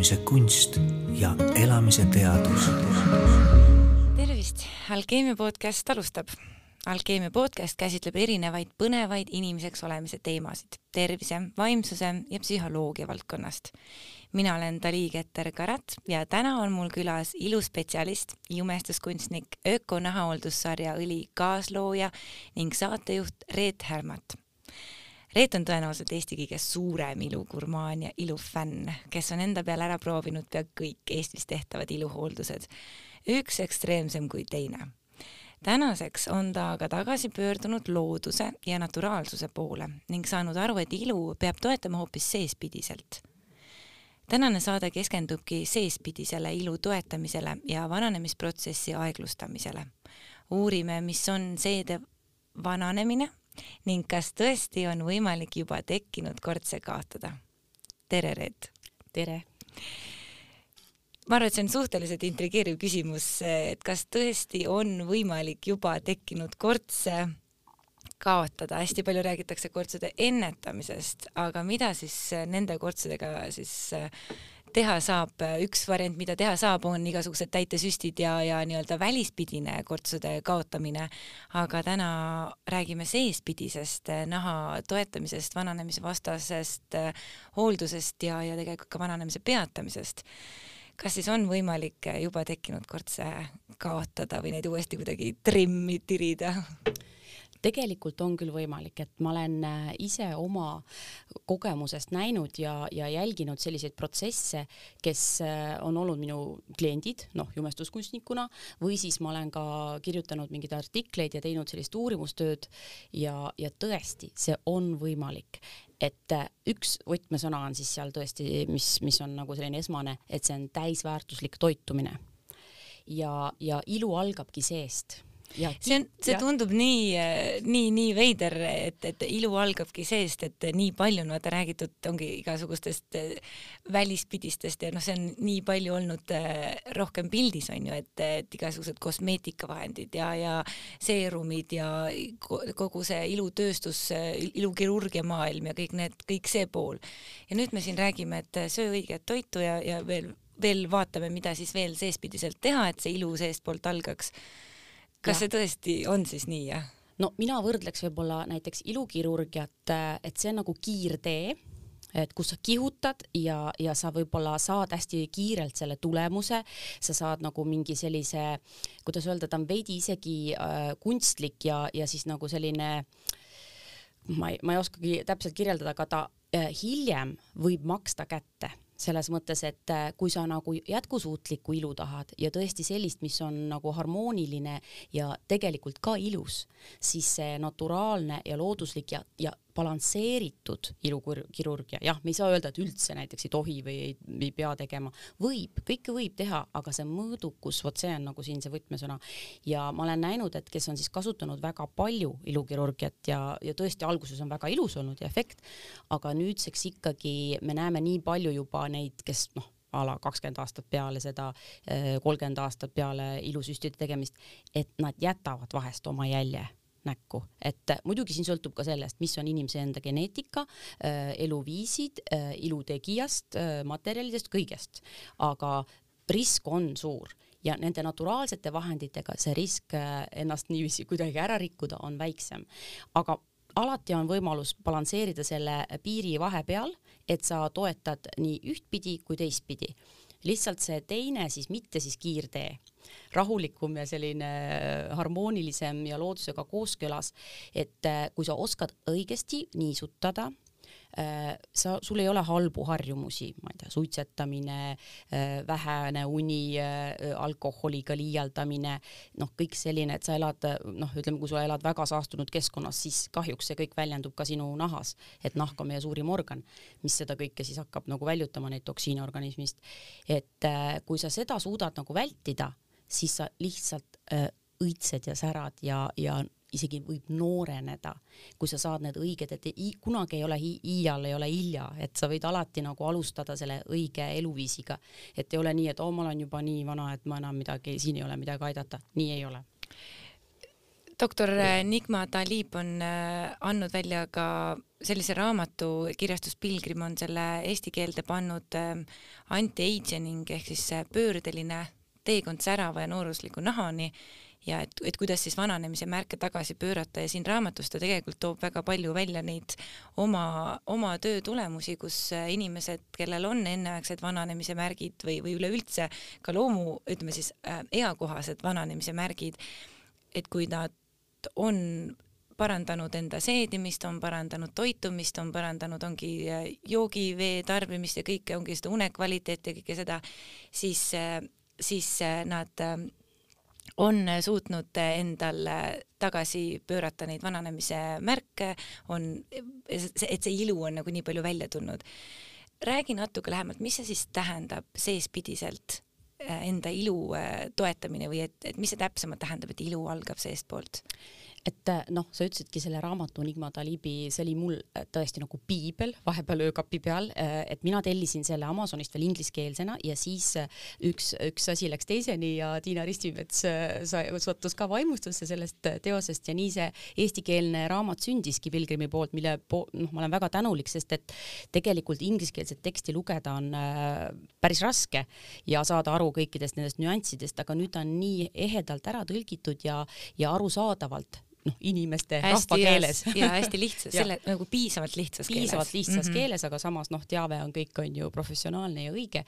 elamise kunst ja elamise teadus. tervist, Alkeemia podcast alustab. Alkeemia podcast käsitleb erinevaid põnevaid inimeseks olemise teemasid tervise, vaimsuse ja psühholoogia valdkonnast. mina olen Dali Keter-Karat ja täna on mul külas iluspetsialist, jumestuskunstnik, ökonahahooldussarja Õli kaaslooja ning saatejuht Reet Härmat Reet on tõenäoliselt Eesti kõige suurem ilugurmaan ja ilufänn, kes on enda peal ära proovinud pea kõik Eestis tehtavad iluhooldused, üks ekstreemsem kui teine. tänaseks on ta aga tagasi pöördunud looduse ja naturaalsuse poole ning saanud aru, et ilu peab toetama hoopis seespidiselt tänane saade keskendubki seespidisele ilu toetamisele ja vananemisprotsessi aeglustamisele. uurime, mis on seede vananemine ning kas tõesti on võimalik juba tekkinud kortse kaotada? tere, Reet! tere! ma arvan, et see on suhteliselt intrigeeriv küsimus, et kas tõesti on võimalik juba tekkinud kortse kaotada, hästi palju räägitakse kortsude ennetamisest, aga mida siis nende kortsudega siis teha saab, üks variant, mida teha saab, on igasugused täitesüstid ja, ja nii-öelda välispidine kortsude kaotamine, aga täna räägime seespidisest naha toetamisest, vananemise vastasest hooldusest ja, ja tegelikult ka vananemise peatamisest. kas siis on võimalik juba tekkinud kortse kaotada või neid uuesti kuidagi trimmi tirida? Tegelikult on küll võimalik, et ma olen äh, ise oma kogemusest näinud ja, ja jälginud selliseid protsesse, kes äh, on olnud minu kliendid, noh, jumestuskunstnikuna, või siis ma olen ka kirjutanud mingeid artikleid ja teinud sellist uurimustööd ja, ja tõesti, see on võimalik et äh, üks võtmesõna on siis seal tõesti, mis, mis on nagu selline esmane, et see on täisväärtuslik toitumine. ja, ja ilu algabki seest see on, see ja. tundub nii, nii, nii veider, et, et ilu algabki seest, et nii palju on vaata räägitud, ongi igasugustest eh, välispidistest ja noh, see on nii palju olnud eh, rohkem pildis on ju, et, et igasugused kosmeetikavahendid ja, ja seerumid ja kogu see ilutööstus, ilukirurgia maailm ja kõik need, kõik see pool. ja nüüd me siin räägime, et söö õiget toitu ja, ja veel, veel vaatame, mida siis veel seespidiselt teha, et see ilu seestpoolt algaks kas ja. see tõesti on siis nii, jah? no mina võrdleks võib-olla näiteks ilukirurgiat, et see on nagu kiirtee, et kus sa kihutad ja, ja sa võib-olla saad hästi kiirelt selle tulemuse, sa saad nagu mingi sellise, kuidas öelda, ta on veidi isegi äh, kunstlik ja, ja siis nagu selline ma ei, ma ei oskagi täpselt kirjeldada, aga ta äh, hiljem võib maksta kätte selles mõttes, et äh, kui sa nagu jätkusuutlikku ilu tahad ja tõesti sellist, mis on nagu harmooniline ja tegelikult ka ilus, siis see naturaalne ja looduslik ja, ja balansseeritud ilukirurgia, jah, me ei saa öelda, et üldse näiteks ei tohi või ei, ei pea tegema, võib, kõike võib teha, aga see mõõdukus, vot see on nagu siin see võtmesõna. ja ma olen näinud, et kes on siis kasutanud väga palju ilukirurgiat ja, ja tõesti alguses on väga ilus olnud ja efekt, aga nüüdseks ikkagi me näeme nii palju juba neid, kes noh, a la kakskümmend aastat peale seda, kolmkümmend aastat peale ilusüstide tegemist, et nad jätavad vahest oma jälje näkku, et muidugi siin sõltub ka sellest, mis on inimese enda geneetika, äh, eluviisid, äh, ilutegijast, äh, materjalidest, kõigest, aga risk on suur ja nende naturaalsete vahenditega see risk ennast niiviisi kuidagi ära rikkuda on väiksem. aga alati on võimalus balansseerida selle piiri vahepeal, et sa toetad nii ühtpidi kui teistpidi. lihtsalt see teine siis mitte siis kiirtee rahulikum ja selline harmoonilisem ja loodusega kooskõlas, et äh, kui sa oskad õigesti niisutada, äh, sa, sul ei ole halbu harjumusi, ma ei tea, suitsetamine, äh, vähene uni, alkoholiga liialdamine, noh, kõik selline, et sa elad, noh, ütleme, kui sa elad väga saastunud keskkonnas, siis kahjuks see kõik väljendub ka sinu nahas, et nahk on meie suurim organ, mis seda kõike siis hakkab nagu väljutama, neid toksiine organismist. et kui sa seda suudad nagu vältida siis sa lihtsalt äh, õitsed ja särad ja, ja isegi võib nooreneda, kui sa saad need õiged, et ei, kunagi ei ole iial ei ole hilja, et sa võid alati nagu alustada selle õige eluviisiga, et ei ole nii, et oo, ma olen juba nii vana, et ma enam midagi, siin ei ole midagi aidata, nii ei ole. doktor äh, Nigma Talib on äh, andnud välja ka sellise raamatu, kirjastus Pilgrim on selle eesti keelde pannud äh, anti-aging ehk siis pöördeline teekond särava ja noorusliku nahani ja et, et kuidas siis vananemise märke tagasi pöörata ja siin raamatus ta tegelikult toob väga palju välja neid oma, oma töö tulemusi, kus inimesed, kellel on enneaegsed vananemise märgid või, või üleüldse ka loomu, ütleme siis äh, eakohased vananemise märgid, et kui nad on parandanud enda seedimist, on parandanud toitumist, on parandanud, ongi äh, joogivee tarbimist ja kõike, ongi seda unekvaliteeti ja kõike seda, siis, äh, siis nad on suutnud endal tagasi pöörata neid vananemise märke, on, et see ilu on nagu nii palju välja tulnud. räägi natuke lähemalt, mis see siis tähendab seespidiselt enda ilu toetamine või et, et mis see täpsemalt tähendab, et ilu algab seestpoolt? Et äh, noh, sa ütlesidki selle raamatu Nigma Talibi, see oli mul äh, tõesti nagu piibel vahepeal öökapi peal, äh, et mina tellisin selle Amazonist veel ingliskeelsena ja siis üks, üks asi läks teiseni ja Tiina Ristimets sattus ka vaimustusse sellest teosest ja nii see eestikeelne raamat sündiski Pilgrimi poolt, mille po-, noh, ma olen väga tänulik, sest et tegelikult ingliskeelset teksti lugeda on päris raske ja saada aru kõikidest nendest nüanssidest, aga nüüd ta on nii ehedalt ära tõlgitud ja, ja arusaadavalt noh, inimeste rahvakeeles. ja hästi lihtsas selle nagu piisavalt lihtsas piisavalt keeles. lihtsas mm -hmm. keeles, aga samas noh, teave on kõik on ju professionaalne ja õige.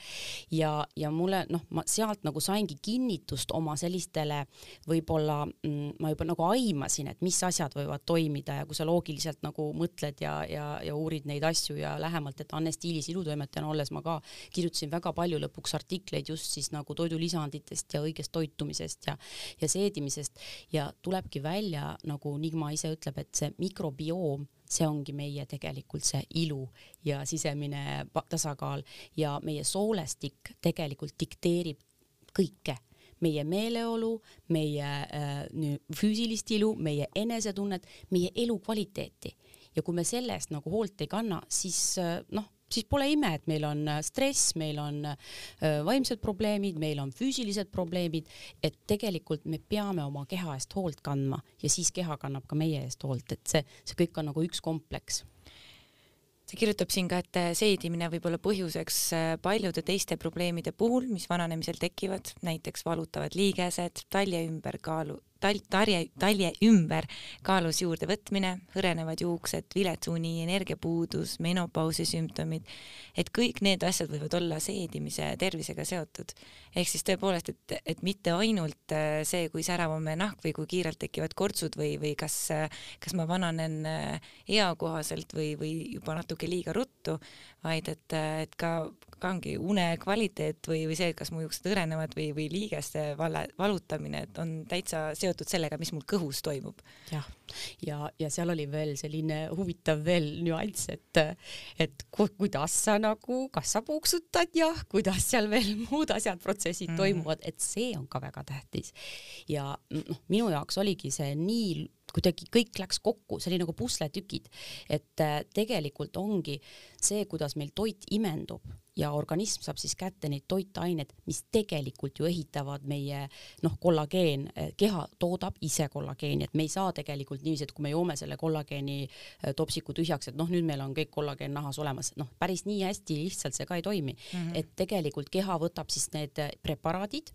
ja, ja mulle noh, ma sealt nagu saingi kinnitust oma sellistele võib-olla mm, ma juba nagu aimasin, et mis asjad võivad toimida ja kui sa loogiliselt nagu mõtled ja, ja, ja uurid neid asju ja lähemalt, et Anne Stiilis ilutoimetajana olles ma ka kirjutasin väga palju lõpuks artikleid just siis nagu toidulisanditest ja õigest toitumisest ja, ja seedimisest ja tulebki välja nagu Nigma ise ütleb, et see mikrobioom, see ongi meie tegelikult see ilu ja sisemine tasakaal. Ja meie soolestik tegelikult dikteerib kõike. Meie meeleolu, meie äh, füüsilist ilu, meie enesetunnet, meie elukvaliteeti. Ja kui me sellest nagu hoolt ei kanna, siis äh, noh siis pole ime, et meil on äh, stress, meil on äh, vaimsed probleemid, meil on füüsilised probleemid, et tegelikult me peame oma keha eest hoolt kandma ja siis keha kannab ka meie eest hoolt, et see, see kõik on nagu üks kompleks. Ta kirjutab siin ka, et seedimine võib olla põhjuseks paljude teiste probleemide puhul, mis vananemisel tekivad, näiteks valutavad liigesed, talje ümber kaalu, tal-, tarje, talje ümber kaalus juurde võtmine, hõrenevad juuksed, vilets uni, energiapuudus, menopausi sümptomid, et kõik need asjad võivad olla seedimise tervisega seotud. ehk siis tõepoolest, et, et mitte ainult äh, see, kui särav on meie nahk või kui kiirelt tekivad kortsud või, või kas, kas ma vananen äh, eakohaselt või, või juba natuke liiga ruttu, vaid et, et ka ongi une kvaliteet või, või see, kas mu juuksed hõrenevad või, või liigeste vale, valutamine, et on täitsa seotud sellega, mis mul kõhus toimub. jah, ja, ja, ja seal oli veel selline huvitav veel nüanss, et, et ku, kuidas sa nagu, kas sa puuksutad ja kuidas seal veel muud asjad, protsessid mm -hmm. toimuvad, et see on ka väga tähtis. ja noh, minu jaoks oligi see nii kuidagi kõik läks kokku, see oli nagu pusletükid, et äh, tegelikult ongi see, kuidas meil toit imendub ja organism saab siis kätte neid toitained, mis tegelikult ju ehitavad meie noh, kollageen, äh, keha toodab ise kollageeni, et me ei saa tegelikult niiviisi, et kui me joome selle kollageeni äh, topsiku tühjaks, et noh, nüüd meil on kõik kollageen nahas olemas, noh, päris nii hästi lihtsalt see ka ei toimi. Mm, -hmm. et tegelikult keha võtab siis need preparaadid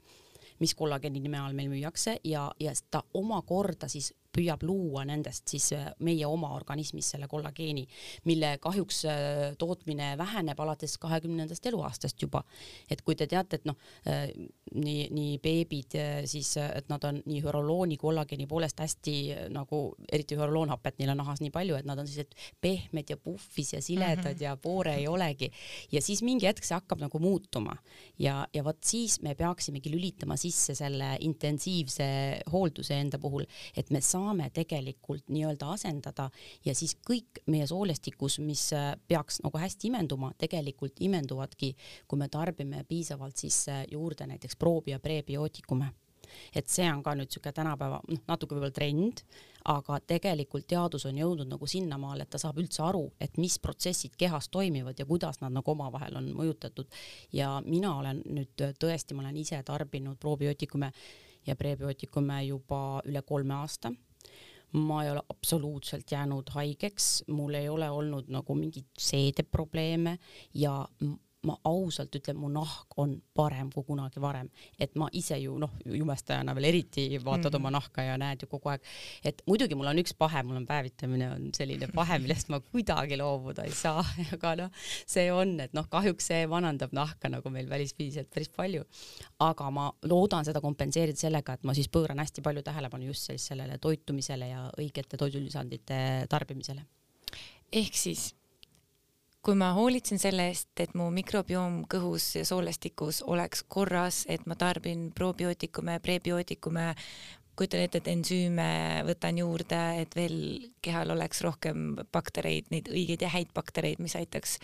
mis kollageeni nime all meil müüakse ja, ja ta omakorda siis püüab luua nendest siis äh, meie oma organismis selle kollageeni, mille kahjuks äh, tootmine väheneb alates kahekümnendast eluaastast juba. et kui te teate, et noh, äh, nii, nii beebid siis, et nad on nii hürolooni, kollageeni poolest hästi nagu, eriti hüroloonhapet neil on nahas nii palju, et nad on sellised pehmed ja puhvis ja siledad mm -hmm. ja poore ei olegi. ja siis mingi hetk see hakkab nagu muutuma ja, ja vot siis me peaksimegi lülitama sisse selle intensiivse hoolduse enda puhul, et me saame saame tegelikult nii-öelda asendada ja siis kõik meie soolestikus, mis äh, peaks nagu hästi imenduma, tegelikult imenduvadki, kui me tarbime piisavalt siis äh, juurde näiteks proobi- ja prebiootikume et see on ka nüüd niisugune tänapäeva noh, natuke võib-olla trend, aga tegelikult teadus on jõudnud nagu sinnamaale, et ta saab üldse aru, et mis protsessid kehas toimivad ja kuidas nad nagu omavahel on mõjutatud. ja mina olen nüüd tõesti, ma olen ise tarbinud probiootikume ja prebiootikume juba üle kolme aasta ma ei ole absoluutselt jäänud haigeks, mul ei ole olnud nagu mingeid seedeprobleeme ja ma ausalt ütlen, mu nahk on parem kui kunagi varem, et ma ise ju noh, jumestajana veel eriti vaatad mm. oma nahka ja näed ju kogu aeg, et muidugi mul on üks pahe, mul on päevitamine on selline pahe, millest ma kuidagi loobuda ei saa, aga noh, see on, et noh, kahjuks see vanandab nahka nagu meil välispiisiliselt päris palju. aga ma loodan seda kompenseerida sellega, et ma siis pööran hästi palju tähelepanu just siis sellele toitumisele ja õigete toidulisandite tarbimisele. ehk siis kui ma hoolitsen selle eest, et mu mikrobioom kõhus ja soolestikus oleks korras, et ma tarbin probiootikume, prebiootikume, kujutan ette, et ensüüme võtan juurde, et veel kehal oleks rohkem baktereid, neid õigeid ja häid baktereid, mis aitaks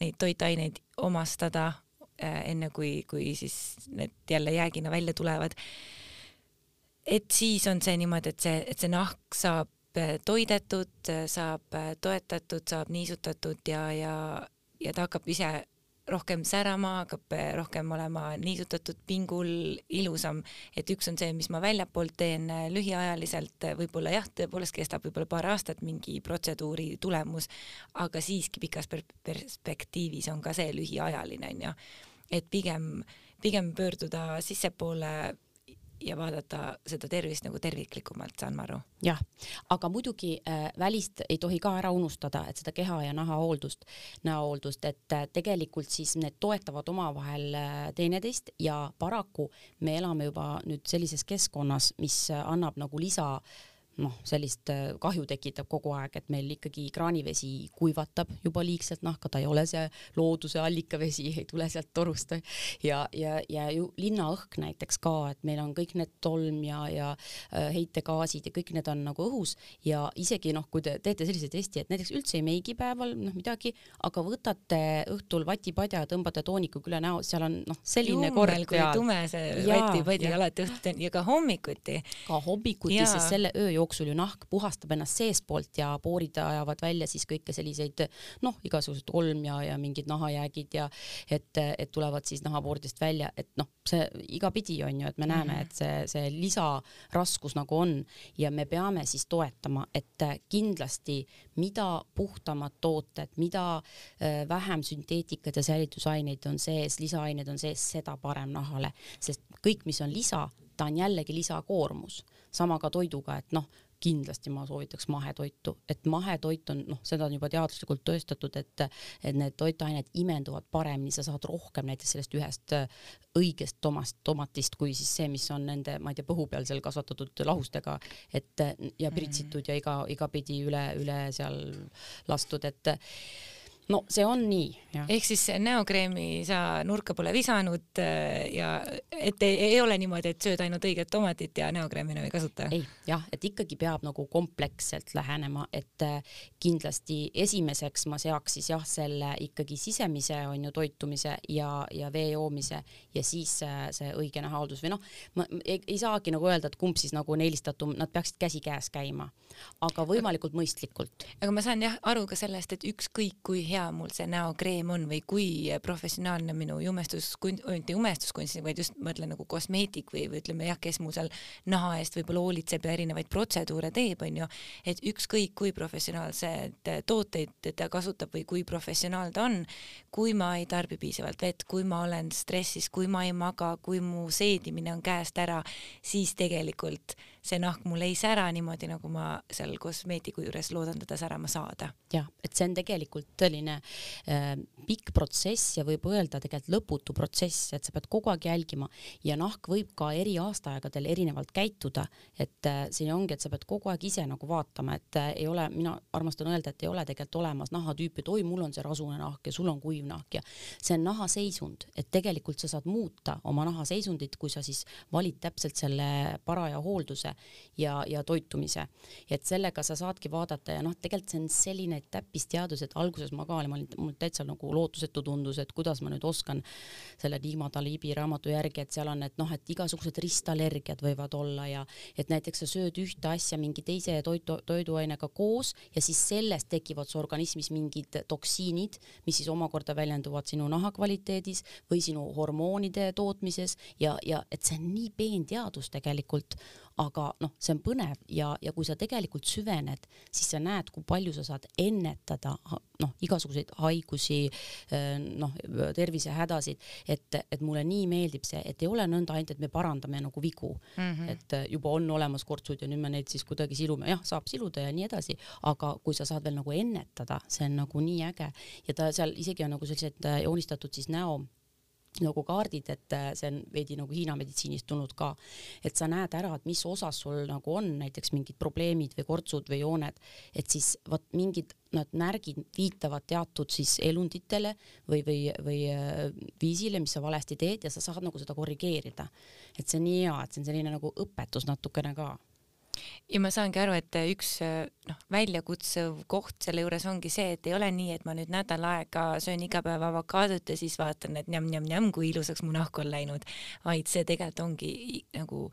neid toitaineid omastada äh, enne kui, kui siis need jälle jäägina välja tulevad. et siis on see niimoodi, et see, et see nahk saab toidetud, äh, saab äh, toetatud, saab niisutatud ja, ja, ja ta hakkab ise rohkem särama, hakkab rohkem olema niisutatud, pingul, ilusam, et üks on see, mis ma väljapoolt teen lühiajaliselt, võib-olla jah, tõepoolest kestab võib-olla paar aastat mingi protseduuri tulemus, aga siiski pikas per perspektiivis on ka see lühiajaline onju, et pigem, pigem pöörduda sissepoole ja vaadata seda tervist nagu terviklikumalt, saan ma aru? jah, aga muidugi äh, välist ei tohi ka ära unustada, et seda keha ja naha hooldust, näohooldust, et äh, tegelikult siis need toetavad omavahel äh, teineteist ja paraku me elame juba nüüd sellises keskkonnas, mis äh, annab nagu lisa äh, noh, sellist äh, kahju tekitab kogu aeg, et meil ikkagi kraanivesi kuivatab juba liigselt nahka, ta ei ole see looduse allikavesi, ei tule sealt torust ja, ja, ja ju linnaõhk näiteks ka, et meil on kõik need tolm ja, ja äh, heitegaasid ja kõik need on nagu õhus ja isegi noh, kui te teete sellise testi, et näiteks üldse ei meigi päeval noh midagi, aga võtate õhtul vatipadja ja tõmbate toonikuga üle näo, seal on noh, selline kord peal. tume see vatipadi alati õhtuti ja ka hommikuti. ka hommikuti, sest selle öö jooksul jooksul ju nahk puhastab ennast seestpoolt ja poorid ajavad välja siis kõike selliseid noh, igasugused olm ja, ja mingid nahajäägid ja et, et tulevad siis nahapooridest välja, et noh, see igapidi on ju, et me näeme, mhm. et see, see lisaraskus nagu on ja me peame siis toetama, et kindlasti mida puhtamad tooted, mida äh, vähem sünteetikat ja säilitusaineid on sees, lisaaineid on sees, seda parem nahale, sest kõik, mis on lisa, ta on jällegi lisakoormus sama ka toiduga, et noh, kindlasti ma soovitaks mahetoitu, et mahetoit on noh, seda on juba teaduslikult tõestatud, et et need toitained imenduvad paremini, sa saad rohkem näiteks sellest ühest äh, õigest tomast, tomatist, kui siis see, mis on nende, ma ei tea, põhu peal seal kasvatatud lahustega, et ja pritsitud ja iga, igapidi üle, üle seal lastud, et no see on nii. ehk siis näokreemi sa nurka pole visanud äh, ja et ei, ei ole niimoodi, et sööd ainult õiget tomatit ja näokreemi enam ei kasuta? ei, jah, et ikkagi peab nagu kompleksselt lähenema, et äh, kindlasti esimeseks ma seaks siis jah, selle ikkagi sisemise on ju toitumise ja, ja vee joomise ja siis äh, see õige nahahaldus või noh, ma ei, ei saagi nagu öelda, et kumb siis nagu on eelistatum, nad peaksid käsikäes käima, aga võimalikult mõistlikult. aga ma saan jah aru ka sellest, et ükskõik kui hea mul see näokreem on või kui professionaalne minu jumestuskunst, mitte jumestuskunst, vaid just ma ütlen nagu kosmeetik või, või ütleme jah, kes mu seal naha eest võib-olla hoolitseb ja erinevaid protseduure teeb, onju, et ükskõik kui professionaalseid tooteid ta kasutab või kui professionaal ta on, kui ma ei tarbi piisavalt vett, kui ma olen stressis, kui ma ei maga, kui mu seedimine on käest ära, siis tegelikult see nahk mul ei sära niimoodi, nagu ma seal kosmeetiku juures loodan teda särama saada. jah, et see on tegelikult selline äh, pikk protsess ja võib öelda tegelikult lõputu protsess, et sa pead kogu aeg jälgima ja nahk võib ka eri aastaaegadel erinevalt käituda, et äh, siin ongi, et sa pead kogu aeg ise nagu vaatama, et äh, ei ole, mina armastan öelda, et ei ole tegelikult olemas nahatüüpi, et oi, mul on see rasune nahk ja sul on kuiv nahk ja see on nahaseisund, et tegelikult sa saad muuta oma nahaseisundit, kui sa siis valid täpselt selle paraja hoolduse ja, ja toitumise. et sellega sa saadki vaadata ja noh, tegelikult see on selline täppisteadus, et alguses ma ka olin, ma olin, mul täitsa nagu lootusetu tundus, et kuidas ma nüüd oskan selle Dima Talibi raamatu järgi, et seal on, et noh, et igasugused ristallergiad võivad olla ja et näiteks sa sööd ühte asja mingi teise toidu, toiduainega koos ja siis sellest tekivad su organismis mingid toksiinid, mis siis omakorda väljenduvad sinu naha kvaliteedis või sinu hormoonide tootmises ja, ja et see on nii peen teadus tegelikult, aga noh, see on põnev ja, ja kui sa tegelikult süvened, siis sa näed, kui palju sa saad ennetada noh, igasuguseid haigusi, äh, noh, tervisehädasid, et, et mulle nii meeldib see, et ei ole nõnda ainult, et me parandame nagu vigu. Mm, -hmm. et äh, juba on olemas kortsud ja nüüd me neid siis kuidagi silume, jah, saab siluda ja nii edasi, aga kui sa saad veel nagu ennetada, see on nagu nii äge. Ja ta seal isegi on nagu sellised äh, joonistatud siis näo nagu kaardid, et äh, see on veidi nagu Hiina meditsiinist tulnud ka, et sa näed ära, et mis osas sul nagu on näiteks mingid probleemid või kortsud või jooned, et siis vot mingid need märgid viitavad teatud siis elunditele või, või, või äh, viisile, mis sa valesti teed ja sa saad nagu seda korrigeerida. et see on nii hea, et see on selline nagu õpetus natukene ka ja ma saangi aru, et üks noh, väljakutsuv koht selle juures ongi see, et ei ole nii, et ma nüüd nädal aega söön iga päev avokaadot ja siis vaatan, et njam-njam-njam, kui ilusaks mu nahk on läinud, vaid see tegelikult ongi nagu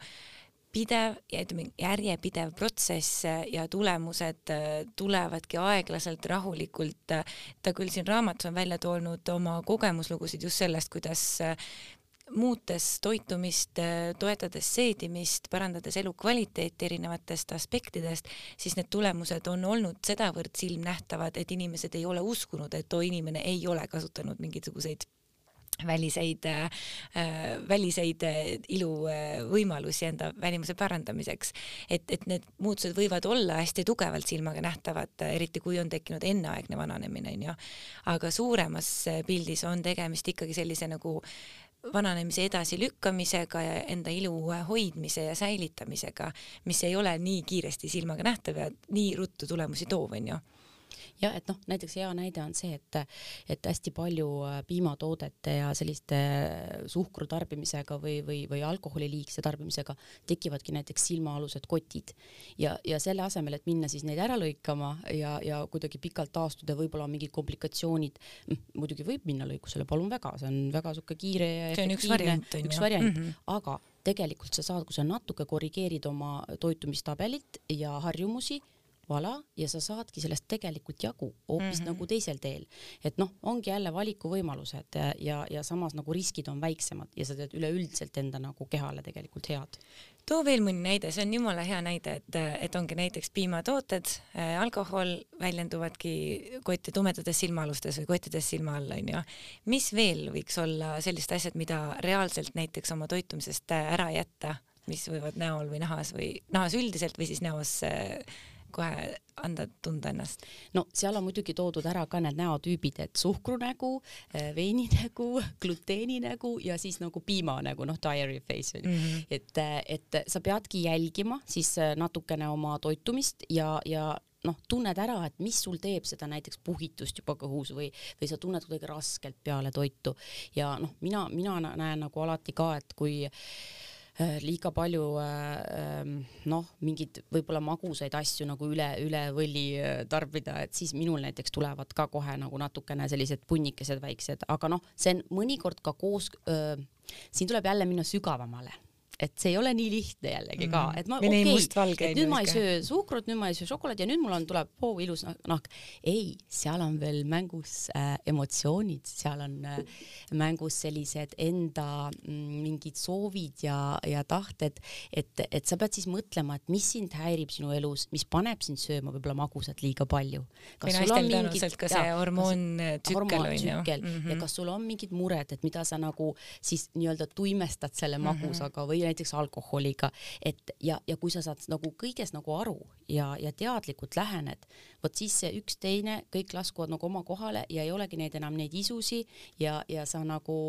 pidev ja ütleme järjepidev protsess ja tulemused tulevadki aeglaselt, rahulikult. ta küll siin raamatus on välja toonud oma kogemuslugusid just sellest, kuidas muutes toitumist, toetades seedimist, parandades elukvaliteeti erinevatest aspektidest, siis need tulemused on olnud sedavõrd silmnähtavad, et inimesed ei ole uskunud, et too inimene ei ole kasutanud mingisuguseid väliseid äh,, väliseid äh, iluvõimalusi äh, enda välimuse parandamiseks. et, et need muutused võivad olla hästi tugevalt silmaga nähtavad, eriti kui on tekkinud enneaegne vananemine, onju. aga suuremas pildis on tegemist ikkagi sellise nagu vananemise edasilükkamisega ja enda ilu hoidmise ja säilitamisega, mis ei ole nii kiiresti silmaga nähtav ja nii ruttu tulemusi toov, onju jah, et noh, näiteks hea näide on see, et, et hästi palju äh, piimatoodete ja selliste äh, suhkru tarbimisega või, või, või alkoholi liigse tarbimisega tekivadki näiteks silmaalused kotid. Ja, ja selle asemel, et minna siis neid ära lõikama ja, ja kuidagi pikalt taastuda, võib-olla on mingid komplikatsioonid, hm, muidugi võib minna lõikusele, palun väga, see on väga sihuke kiire ja see on üks variant, üks variant. Mm, -hmm. aga tegelikult sa saad, kui sa natuke korrigeerid oma toitumistabelit ja harjumusi vala ja sa saadki sellest tegelikult jagu hoopis mm -hmm. nagu teisel teel. et noh, ongi jälle valikuvõimalused ja, ja, samas nagu riskid on väiksemad ja sa teed üleüldiselt enda nagu kehale tegelikult head. too veel mõni näide, see on jumala hea näide, et, et ongi näiteks piimatooted äh,, alkohol väljenduvadki kotti tumedates silmaalustes või kottides silma all onju. mis veel võiks olla sellised asjad, mida reaalselt näiteks oma toitumisest ära jätta, mis võivad näol või nahas või nahas üldiselt või siis näos äh, kohe anda tunda ennast? no seal on muidugi toodud ära ka need näotüübid, et suhkrunägu, eh, veininägu, gluteeninägu ja siis nagu piimanägu, noh, diary face on ju mm -hmm.. et, eh, et sa peadki jälgima siis eh, natukene oma toitumist ja, ja noh, tunned ära, et mis sul teeb seda näiteks puhitust juba kõhus või, või sa tunned kuidagi raskelt peale toitu. Ja noh, mina, mina näen nagu alati ka, et kui äh, Äh, liiga palju äh, ähm, noh, mingeid võib-olla magusaid asju nagu üle, üle võlli äh, tarbida, et siis minul näiteks tulevad ka kohe nagu natukene sellised punnikesed väiksed, aga noh, see on mõnikord ka koos, siin tuleb jälle minna sügavamale et see ei ole nii lihtne jällegi ka, mm. et ma okei okay,, et nüüd ma ei söö suhkrut, nüüd ma ei söö šokolaadi ja nüüd mul on, tuleb oo oh, ilus nahk. ei, seal on veel mängus äh, emotsioonid, seal on äh, mängus sellised enda mm, mingid soovid ja, ja tahted, et, et sa pead siis mõtlema, et mis sind häirib sinu elus, mis paneb sind sööma võib-olla magusat liiga palju. või naistel tõenäoliselt ka see hormoontsükkel on ju. ja mhm. kas sul on mingid mured, et mida sa nagu siis nii-öelda tuimestad selle magusaga mm -hmm. või näiteks alkoholiga, et ja, ja kui sa saad nagu kõigest nagu aru ja, ja teadlikult lähened, vot siis see üks teine, kõik laskuvad nagu oma kohale ja ei olegi neid enam neid isusi ja, ja sa nagu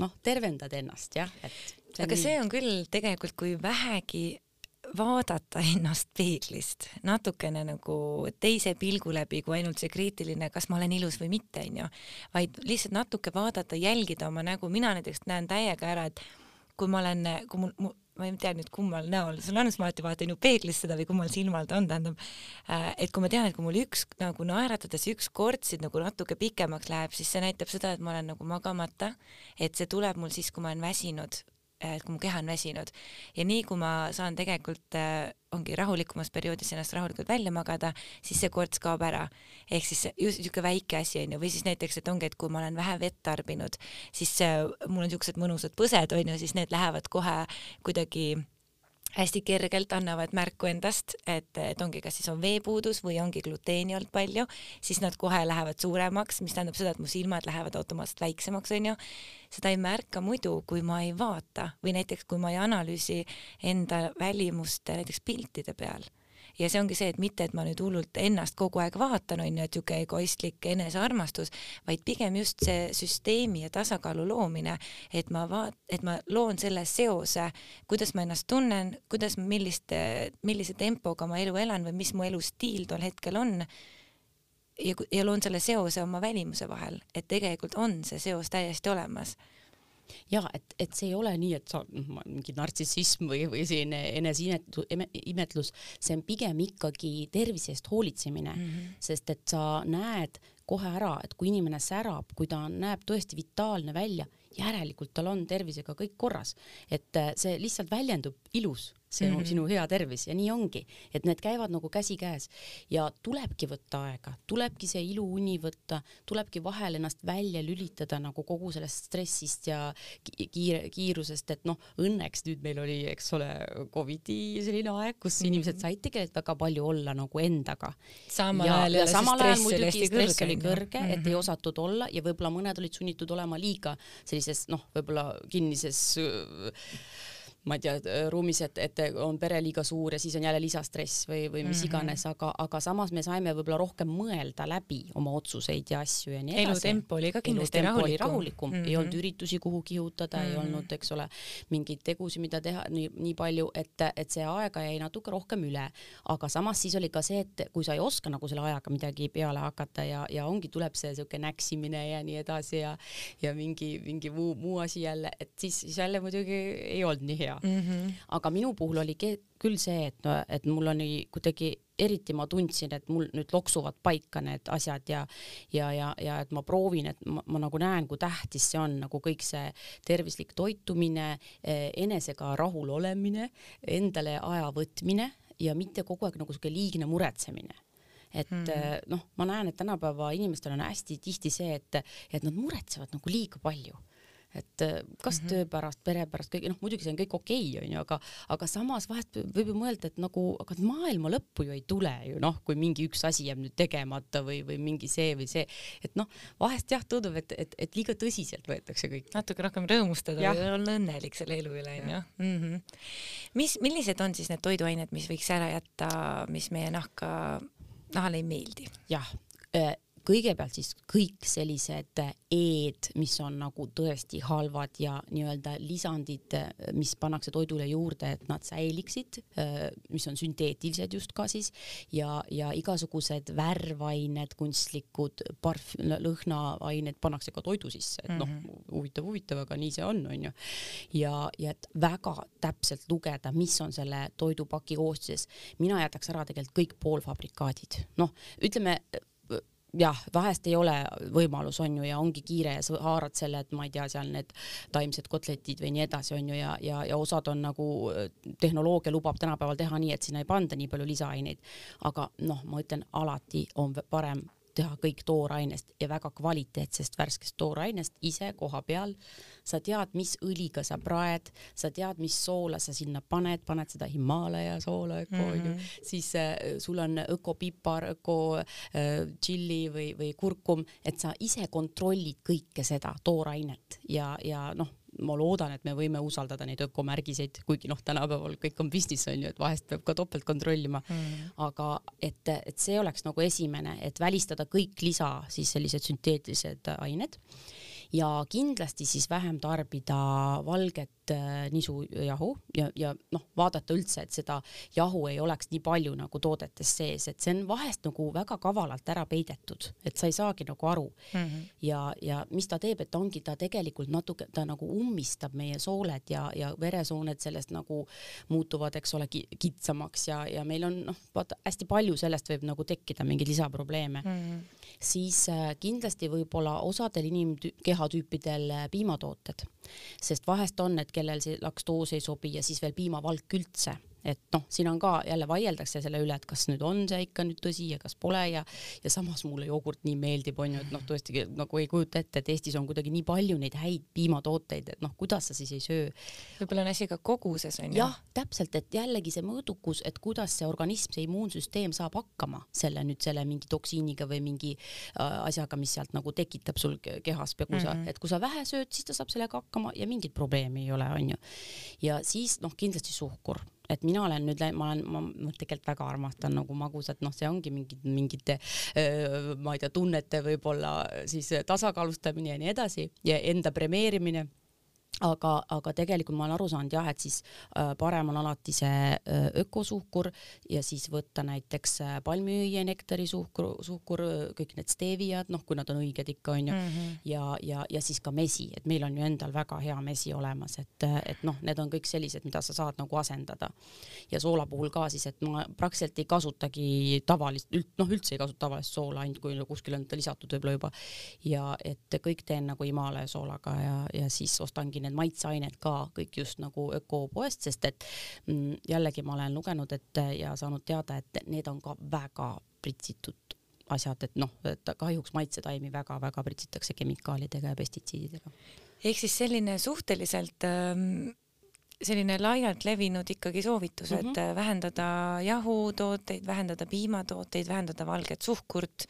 noh, tervendad ennast jah, et. aga nii. see on küll tegelikult, kui vähegi vaadata ennast peeglist natukene nagu teise pilgu läbi kui ainult see kriitiline, kas ma olen ilus või mitte, onju, vaid lihtsalt natuke vaadata, jälgida oma nägu, mina näiteks näen täiega ära, et kui ma olen, kui mul, mul, ma ei tea nüüd kummal näol see on, ma alati vaatan ju peeglist seda või kummal silmal ta on, tähendab, äh, et kui ma tean, et kui mul üks nagu naeratades üks kortsid nagu natuke pikemaks läheb, siis see näitab seda, et ma olen nagu magamata, et see tuleb mul siis, kui ma olen väsinud et kui mu keha on väsinud ja nii kui ma saan tegelikult äh, ongi rahulikumas perioodis ennast rahulikult välja magada, siis see korts kaob ära. ehk siis just niisugune väike asi onju, või siis näiteks, et ongi, et kui ma olen vähe vett tarbinud, siis äh, mul on niisugused mõnusad põsed onju, siis need lähevad kohe kuidagi hästi kergelt annavad märku endast, et, et ongi, kas siis on veepuudus või ongi gluteeni olnud palju, siis nad kohe lähevad suuremaks, mis tähendab seda, et mu silmad lähevad automaatselt väiksemaks, onju. seda ei märka muidu, kui ma ei vaata või näiteks kui ma ei analüüsi enda välimust näiteks piltide peal ja see ongi see, et mitte, et ma nüüd hullult ennast kogu aeg vaatan, on ju, et niisugune egoistlik enesearmastus, vaid pigem just see süsteemi ja tasakaalu loomine, et ma vaat-, et ma loon selle seose, kuidas ma ennast tunnen, kuidas, milliste, millise tempoga ma elu elan või mis mu elustiil tol hetkel on. Ja, ja loon selle seose oma välimuse vahel, et tegelikult on see seos täiesti olemas ja et, et see ei ole nii, et sa noh, mingi nartsissism või, või selline eneseimetlus, see on pigem ikkagi tervise eest hoolitsemine mm, -hmm. sest et sa näed kohe ära, et kui inimene särab, kui ta näeb tõesti vitaalne välja, järelikult tal on tervisega kõik korras, et äh, see lihtsalt väljendub ilus see on mm -hmm. sinu hea tervis ja nii ongi, et need käivad nagu käsikäes ja tulebki võtta aega, tulebki see iluuni võtta, tulebki vahel ennast välja lülitada nagu kogu sellest stressist ja kiire, kiirusest, et noh, õnneks nüüd meil oli, eks ole, Covidi selline aeg, kus mm -hmm. inimesed said tegelikult väga palju olla nagu endaga. samal ajal ja, ja samal ajal muidugi stress oli kõrge mm, -hmm. et ei mhm. osatud olla ja võib-olla mõned olid sunnitud olema liiga sellises noh, võib-olla kinnises ma ei tea, ruumis, et, et on pere liiga suur ja siis on jälle lisastress või, või mis mm -hmm. iganes, aga, aga samas me saime võib-olla rohkem mõelda läbi oma otsuseid ja asju ja nii edasi. elutempo oli ka kindlasti rahulikum, rahulikum. Mm, -hmm. ei olnud üritusi, kuhu kihutada mm, -hmm. ei mhm. olnud, eks ole, mingeid tegusid, mida teha nii, nii palju, et, et see aega jäi natuke rohkem üle. aga samas siis oli ka see, et kui sa ei oska nagu selle ajaga midagi peale hakata ja, ja ongi, tuleb see niisugune näksimine ja nii edasi ja ja mingi, mingi muu, muu asi jälle, et siis, siis jälle muidugi ei olnud nii hea hea mm. -hmm. aga minu puhul oli küll see, et, et mul oli kuidagi eriti ma tundsin, et mul nüüd loksuvad paika need asjad ja ja, ja, ja et ma proovin, et ma, ma nagu näen, kui tähtis see on nagu kõik see tervislik toitumine, enesega rahul olemine, endale aja võtmine ja mitte kogu aeg nagu sihuke liigne muretsemine et mm. noh, ma näen, et tänapäeva inimestel on hästi tihti see, et, et nad muretsevad nagu liiga palju et äh, kas mm -hmm. töö pärast, pere pärast, kõik, noh muidugi see on kõik okei okay,, onju, aga, aga samas vahest võib ju mõelda, et nagu, aga maailma lõppu ju ei tule ju noh, kui mingi üks asi jääb nüüd tegemata või, või mingi see või see, et noh, vahest jah, tundub, et, et, et liiga tõsiselt võetakse kõik. natuke rohkem rõõmustada ja olla õnnelik selle elu üle, onju. Mhm. mis, millised on siis need toiduained, mis võiks ära jätta, mis meie nahka, nahale ei meeldi? jah äh, kõigepealt siis kõik sellised E-d, mis on nagu tõesti halvad ja nii-öelda lisandid, mis pannakse toidule juurde, et nad säiliksid, mis on sünteetilised just ka siis ja, ja igasugused värvained, kunstlikud parf-, lõhnaained pannakse ka toidu sisse, et noh, mhm. huvitav, huvitav, aga nii see on, onju. ja, ja et väga täpselt lugeda, mis on selle toidupaki koostises. mina jätaks ära tegelikult kõik poolfabrikaadid, noh, ütleme jah, vahest ei ole võimalus, on ju, ja ongi kiire ja sa haarad selle, et ma ei tea, seal need taimsed kotletid või nii edasi, on ju, ja, ja, ja osad on nagu, tehnoloogia lubab tänapäeval teha nii, et sinna ei panda nii palju lisaaineid. aga noh, ma ütlen, alati on parem teha kõik toorainest ja väga kvaliteetsest värskest toorainest ise koha peal. sa tead, mis õliga sa praed, sa tead, mis soola sa sinna paned, paned seda Himalaia soola öko onju mm -hmm., siis äh, sul on ökopipar, öko äh, tšilli või, või kurkum, et sa ise kontrollid kõike seda toorainet ja, ja noh ma loodan, et me võime usaldada neid ökomärgiseid, kuigi noh, tänapäeval kõik on business on ju, et vahest peab ka topelt kontrollima. Mm.. aga et, et see oleks nagu esimene, et välistada kõik lisa siis sellised sünteetilised ained ja kindlasti siis vähem tarbida valget äh, nisujahu ja, ja noh, vaadata üldse, et seda jahu ei oleks nii palju nagu toodetes sees, et see on vahest nagu väga kavalalt ära peidetud, et sa ei saagi nagu aru mm. -hmm. ja, ja mis ta teeb, et ongi ta tegelikult natuke, ta nagu ummistab meie sooled ja, ja veresooned sellest nagu muutuvad, eks ole, kitsamaks ja, ja meil on noh, vaata hästi palju sellest võib nagu tekkida mingeid lisaprobleeme mm. -hmm. siis äh, kindlasti võib-olla osadel inimkehatüüpidel äh, piimatooted, sest vahest on, et kellel see lakstoos ei sobi ja siis veel piimavalk üldse et noh, siin on ka jälle vaieldakse selle üle, et kas nüüd on see ikka nüüd tõsi ja kas pole ja ja samas mulle jogurt nii meeldib, onju, et noh, tõesti nagu ei kujuta ette, et Eestis on kuidagi nii palju neid häid piimatooteid, et noh, kuidas sa siis ei söö. võib-olla on asi ka koguses onju. jah, täpselt, et jällegi see mõõdukus, et kuidas see organism, see immuunsüsteem saab hakkama selle nüüd selle mingi toksiiniga või mingi äh, asjaga, mis sealt nagu tekitab sul kehas, kui sa mm, -hmm. et kui sa vähe sööd, siis ta saab sellega hakkama ja mingit probleemi ei ole, onju. ja siis noh, kindlasti suhkur et mina olen nüüd, ma olen, ma tegelikult väga armastan nagu magusat, noh, see ongi mingid, mingite, ma ei tea, tunnete võib-olla siis tasakaalustamine ja nii edasi ja enda premeerimine aga, aga tegelikult ma olen aru saanud jah, et siis äh, parem on alati see äh, ökosuhkur ja siis võtta näiteks äh, palmiõie nektari suhkur, suhkur, kõik need steviad, noh, kui nad on õiged ikka onju mm, -hmm. ja, ja, ja siis ka mesi, et meil on ju endal väga hea mesi olemas, et, et noh, need on kõik sellised, mida sa saad nagu asendada. ja soola puhul ka siis, et ma praktiliselt ei kasutagi tavalist, noh, üldse ei kasuta tavalist soola, ainult kui kuskil on ta lisatud võib-olla juba. ja et kõik teen nagu Himalaia soolaga ja, ja siis ostangi need need maitseained ka kõik just nagu ökopoest, sest et mm, jällegi ma olen lugenud, et ja saanud teada, et need on ka väga pritsitud asjad, et noh, et kahjuks maitsetaimi väga-väga pritsitakse kemikaalidega ja pestitsiididega. ehk siis selline suhteliselt ähm selline laialt levinud ikkagi soovitus, et mm -hmm. vähendada jahutooteid, vähendada piimatooteid, vähendada valget suhkurt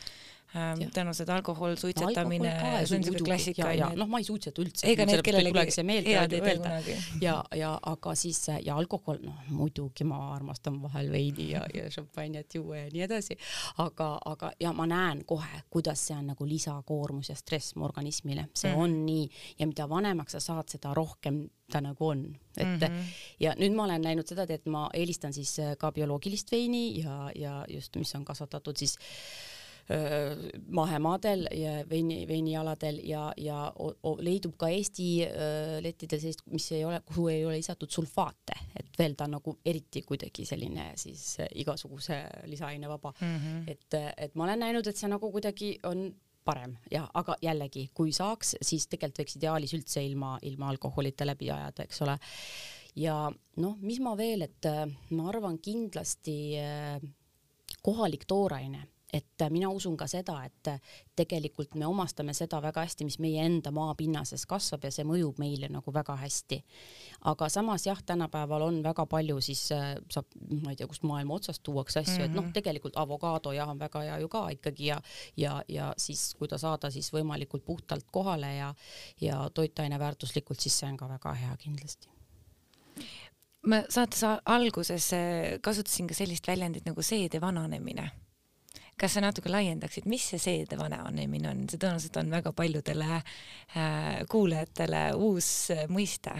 tõenäoliselt alkohol, suitsetamine see on siuke klassika noh, ma ei suitseta üldse. ega need kellelegi head ei tee kunagi. ja, ja aga siis ja alkohol, noh muidugi ma armastan vahel veini ja, ja šampanjat juua ja nii edasi, aga, aga ja ma näen kohe, kuidas see on nagu lisakoormus ja stress mu organismile, see mm. on nii. Ja mida vanemaks sa saad, seda rohkem ta nagu on, et mm -hmm. ja nüüd ma olen näinud seda, et ma eelistan siis ka bioloogilist veini ja, ja just, mis on kasvatatud siis äh, mahemaadel ja veini, veinialadel ja, ja o, o, leidub ka Eesti öö, lettidel sellist, mis ei ole, kuhu ei ole lisatud sulfaate, et veel ta nagu eriti kuidagi selline siis igasuguse lisaaine vaba mm. -hmm. et, et ma olen näinud, et see nagu kuidagi on parem ja, aga jällegi, kui saaks, siis tegelikult võiks ideaalis üldse ilma, ilma alkoholita läbi ajada, eks ole. ja noh, mis ma veel, et ma arvan kindlasti kohalik tooraine et mina usun ka seda, et tegelikult me omastame seda väga hästi, mis meie enda maapinnases kasvab ja see mõjub meile nagu väga hästi. aga samas jah, tänapäeval on väga palju siis äh, saab, ma ei tea, kust maailma otsast tuuakse asju mm, -hmm. et noh, mhm. tegelikult avokaado jah, on väga hea ju ka ikkagi ja ja, ja siis kui ta saada siis võimalikult puhtalt kohale ja ja toitaine väärtuslikult, siis see on ka väga hea kindlasti ma saates alguses äh, kasutasin ka sellist väljendit nagu seede vananemine kas sa natuke laiendaksid, mis see seede vananemine on, see tõenäoliselt on väga paljudele äh, kuulajatele uus äh, mõiste.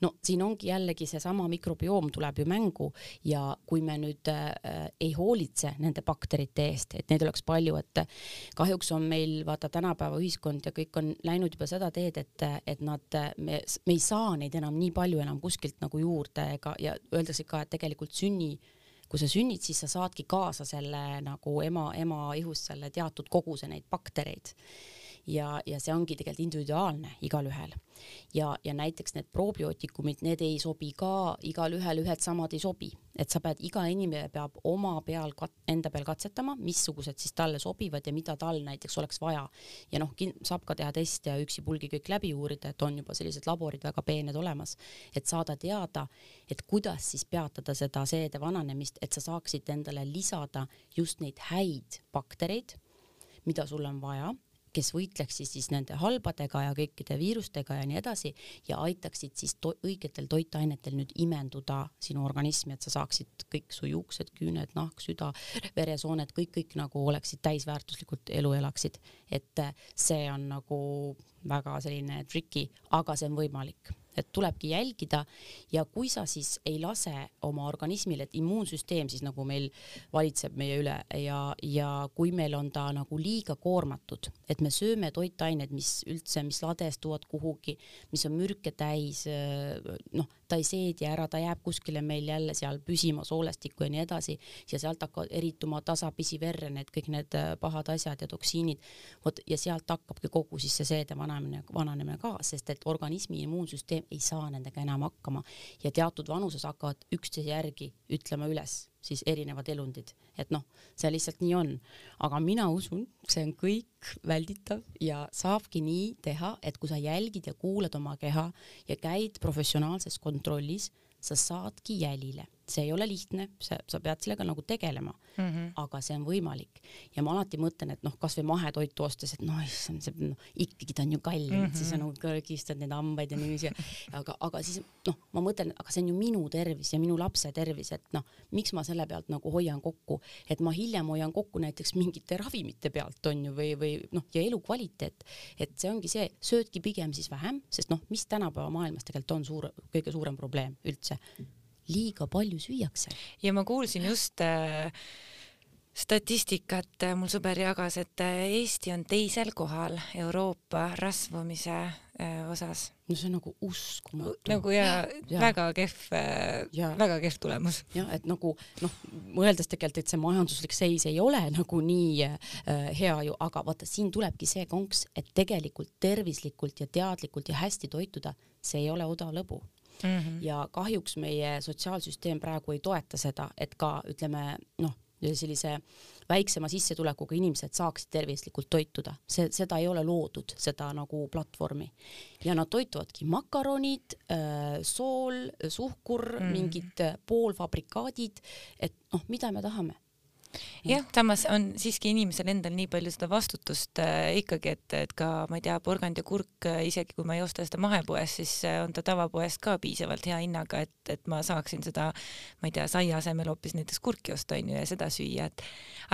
No siin ongi jällegi seesama mikrobioom tuleb ju mängu ja kui me nüüd äh, ei hoolitse nende bakterite eest, et neid oleks palju, et kahjuks on meil vaata tänapäeva ühiskond ja kõik on läinud juba seda teed, et, et nad, me, me ei saa neid enam nii palju enam kuskilt nagu juurde ega, ja öeldakse ka, et tegelikult sünni kui sa sünnid, siis sa saadki kaasa selle nagu ema, ema ihust selle teatud koguse neid baktereid ja, ja see ongi tegelikult individuaalne igalühel. ja, ja näiteks need probiootikumid, need ei sobi ka igalühel, ühed samad ei sobi, et sa pead, iga inimene peab oma peal, enda peal katsetama, missugused siis talle sobivad ja mida tal näiteks oleks vaja. ja noh, saab ka teha teste ja üksipulgi kõik läbi uurida, et on juba sellised laborid väga peened olemas, et saada teada, et kuidas siis peatada seda seede vananemist, et sa saaksid endale lisada just neid häid baktereid, mida sul on vaja kes võitleksid siis nende halbadega ja kõikide viirustega ja nii edasi ja aitaksid siis to õigetel toitainetel nüüd imenduda sinu organismi, et sa saaksid kõik su juuksed, küüned, nahk, süda, veresooned, kõik, kõik nagu oleksid täisväärtuslikult elu elaksid. et see on nagu väga selline tricky, aga see on võimalik et tulebki jälgida. Ja kui sa siis ei lase oma organismil, et immuunsüsteem siis nagu meil valitseb meie üle ja, ja kui meil on ta nagu liiga koormatud, et me sööme toitained, mis üldse, mis ladestuvad kuhugi, mis on mürke täis, noh, ta ei seedi ära, ta jääb kuskile meil jälle seal püsima, soolestikku ja nii edasi ja sealt hakkavad erituma tasapisi verre need kõik need äh, pahad asjad ja toksiinid. vot ja sealt hakkabki kogu siis see seede vananemine, vananemine ka, sest et organismi immuunsüsteem ei saa nendega enam hakkama ja teatud vanuses hakkavad üksteise järgi ütlema üles siis erinevad elundid, et noh, see lihtsalt nii on. aga mina usun, see on kõik välditav ja saabki nii teha, et kui sa jälgid ja kuulad oma keha ja käid professionaalses kontrollis, sa saadki jälile see ei ole lihtne, sa, sa pead sellega nagu tegelema. Mm, -hmm. aga see on võimalik. Ja ma alati mõtlen, et noh, kasvõi mahetoitu ostes, et noh, issand, see noh, ikkagi ta on ju kallim mm, -hmm. siis sa nagu kõrgistad neid hambaid ja niiviisi, aga, aga siis noh, ma mõtlen, aga see on ju minu tervis ja minu lapse tervis, et noh, miks ma selle pealt nagu hoian kokku, et ma hiljem hoian kokku näiteks mingite ravimite pealt on ju või, või noh, ja elukvaliteet, et see ongi see, söödki pigem siis vähem, sest noh, mis tänapäeva maailmas tegelikult on suur, kõige suurem probleem üldse liiga palju süüakse. ja ma kuulsin just äh, statistikat, äh, mul sõber jagas, et äh, Eesti on teisel kohal Euroopa rasvumise äh, osas. no see on nagu uskumatu. nagu ja, ja. väga kehv, väga kehv tulemus. jah, et nagu noh, mõeldes tegelikult, et see majanduslik seis ei ole nagu nii äh, hea ju, aga vaata, siin tulebki see konks, et tegelikult tervislikult ja teadlikult ja hästi toituda, see ei ole odav lõbu mm. -hmm. ja kahjuks meie sotsiaalsüsteem praegu ei toeta seda, et ka ütleme noh, sellise väiksema sissetulekuga inimesed saaksid tervislikult toituda, see, seda ei ole loodud, seda nagu platvormi. ja nad toituvadki makaronid, äh, sool, suhkur mm, -hmm. mingid poolfabrikaadid, et noh, mida me tahame jah, samas on siiski inimesel endal nii palju seda vastutust äh, ikkagi, et, et ka ma ei tea, porgand ja kurk äh,, isegi kui ma ei osta seda mahepoest, siis äh, on ta tavapoest ka piisavalt hea hinnaga, et, et ma saaksin seda, ma ei tea, saia asemel hoopis näiteks kurki osta onju ja seda süüa, et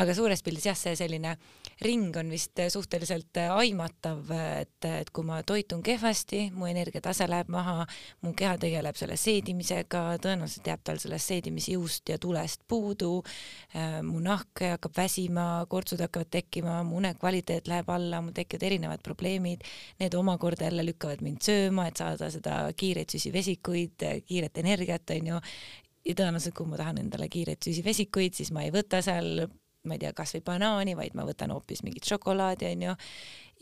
aga suures pildis jah, see selline ring on vist suhteliselt äh, aimatav, et, et kui ma toitun kehvasti, mu energiatase läheb maha, mu keha tegeleb selle seedimisega, tõenäoliselt jääb tal sellest seedimisjõust ja tulest puudu äh,, mu nahk hakkab väsima, kortsud hakkavad tekkima, mu unekvaliteet läheb alla, mul tekivad erinevad probleemid, need omakorda jälle lükkavad mind sööma, et saada seda kiireid süsivesikuid, kiiret energiat, onju. ja tõenäoliselt, kui ma tahan endale kiireid süsivesikuid, siis ma ei võta seal ma ei tea, kasvõi banaani, vaid ma võtan hoopis mingit šokolaadi, onju.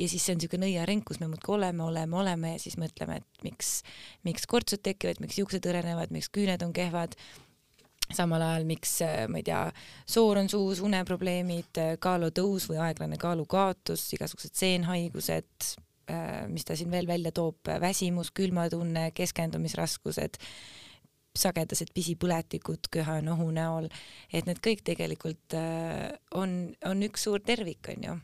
ja siis see on niisugune nõiaring, kus me muudkui oleme, oleme, oleme ja siis mõtleme, et miks, miks kortsud tekivad, miks juuksed hõrenevad, miks küüned on kehvad samal ajal, miks äh, ma ei tea, soor on suus, uneprobleemid, äh, kaalutõus või aeglane kaalukaotus, igasugused seenhaigused, äh, mis ta siin veel välja toob, väsimus, külmatunne, keskendumisraskused, sagedased pisipõletikud köha-nohu näol, et need kõik tegelikult on, on üks suur tervik, onju.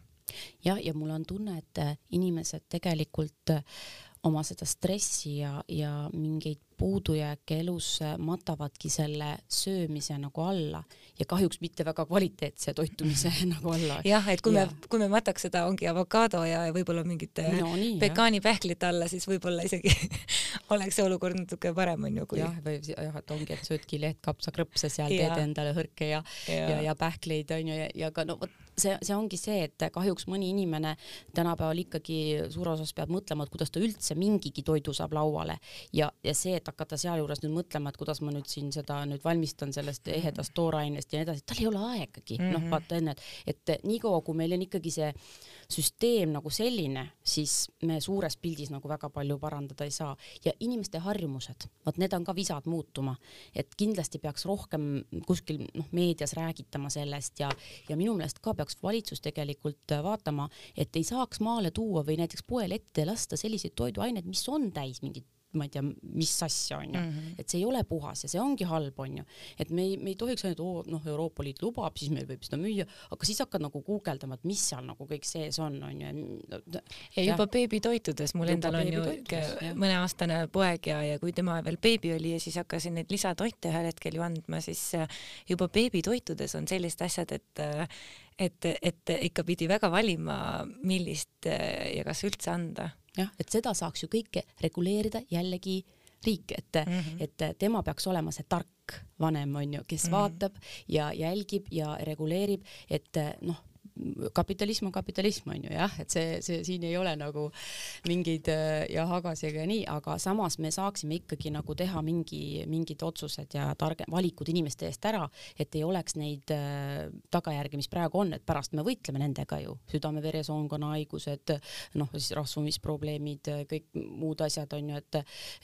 jah, ja mul on tunne, et inimesed tegelikult oma seda stressi ja, ja mingeid puudujääke elus matavadki selle söömise nagu alla ja kahjuks mitte väga kvaliteetse toitumise nagu alla. jah, et kui ja. me, kui me mataks seda, ongi avokaado ja võib-olla mingite no, pekaanipähklite alla, siis võib-olla isegi oleks see olukord natuke parem onju kui. jah, või jah, et ongi, et söödki lehtkapsakrõpse seal, teed endale hõrke ja, ja, ja, ja pähkleid onju ja, ja ka no vot see, see ongi see, et kahjuks mõni inimene tänapäeval ikkagi suures osas peab mõtlema, et kuidas ta üldse mingigi toidu saab lauale ja, ja see, et hakata sealjuures nüüd mõtlema, et kuidas ma nüüd siin seda nüüd valmistan sellest ehedast toorainest ja nii edasi, tal ei ole aegagi mm -hmm., noh mhm. vaata enne, et, et niikaua, kui meil on ikkagi see süsteem nagu selline, siis me suures pildis nagu väga palju parandada ei saa. Ja inimeste harjumused, vot need on ka visad muutuma, et kindlasti peaks rohkem kuskil noh, meedias räägitama sellest ja, ja minu meelest ka peaks valitsus tegelikult vaatama, et ei saaks maale tuua või näiteks poele ette lasta selliseid toiduaineid, mis on täis mingit ma ei tea, mis asja onju mm, -hmm. et see ei ole puhas ja see ongi halb onju, et me ei, me ei tohiks ainult oo noh, Euroopa Liit lubab, siis meil võib seda müüa, aga siis hakkad nagu guugeldama, et mis seal nagu kõik sees on onju. ja juba beebitoitudes, mul endal on ju mõneaastane poeg ja, ja kui tema veel beebi oli ja siis hakkasin neid lisatoite ühel hetkel ju andma, siis äh, juba beebitoitudes on sellised asjad, et äh, et, et ikka pidi väga valima, millist äh, ja kas üldse anda jah, et seda saaks ju kõike reguleerida jällegi riik, et mm, -hmm. et tema peaks olema see tark vanem, on ju, kes mm -hmm. vaatab ja jälgib ja reguleerib, et noh, kapitalism on kapitalism on ju jah, et see, see siin ei ole nagu mingeid äh, ja hagasid ega nii, aga samas me saaksime ikkagi nagu teha mingi, mingid otsused ja targe, valikud inimeste eest ära, et ei oleks neid äh, tagajärgi, mis praegu on, et pärast me võitleme nendega ju, südame-veresoonkonna haigused, noh siis rasvumisprobleemid, kõik muud asjad on ju, et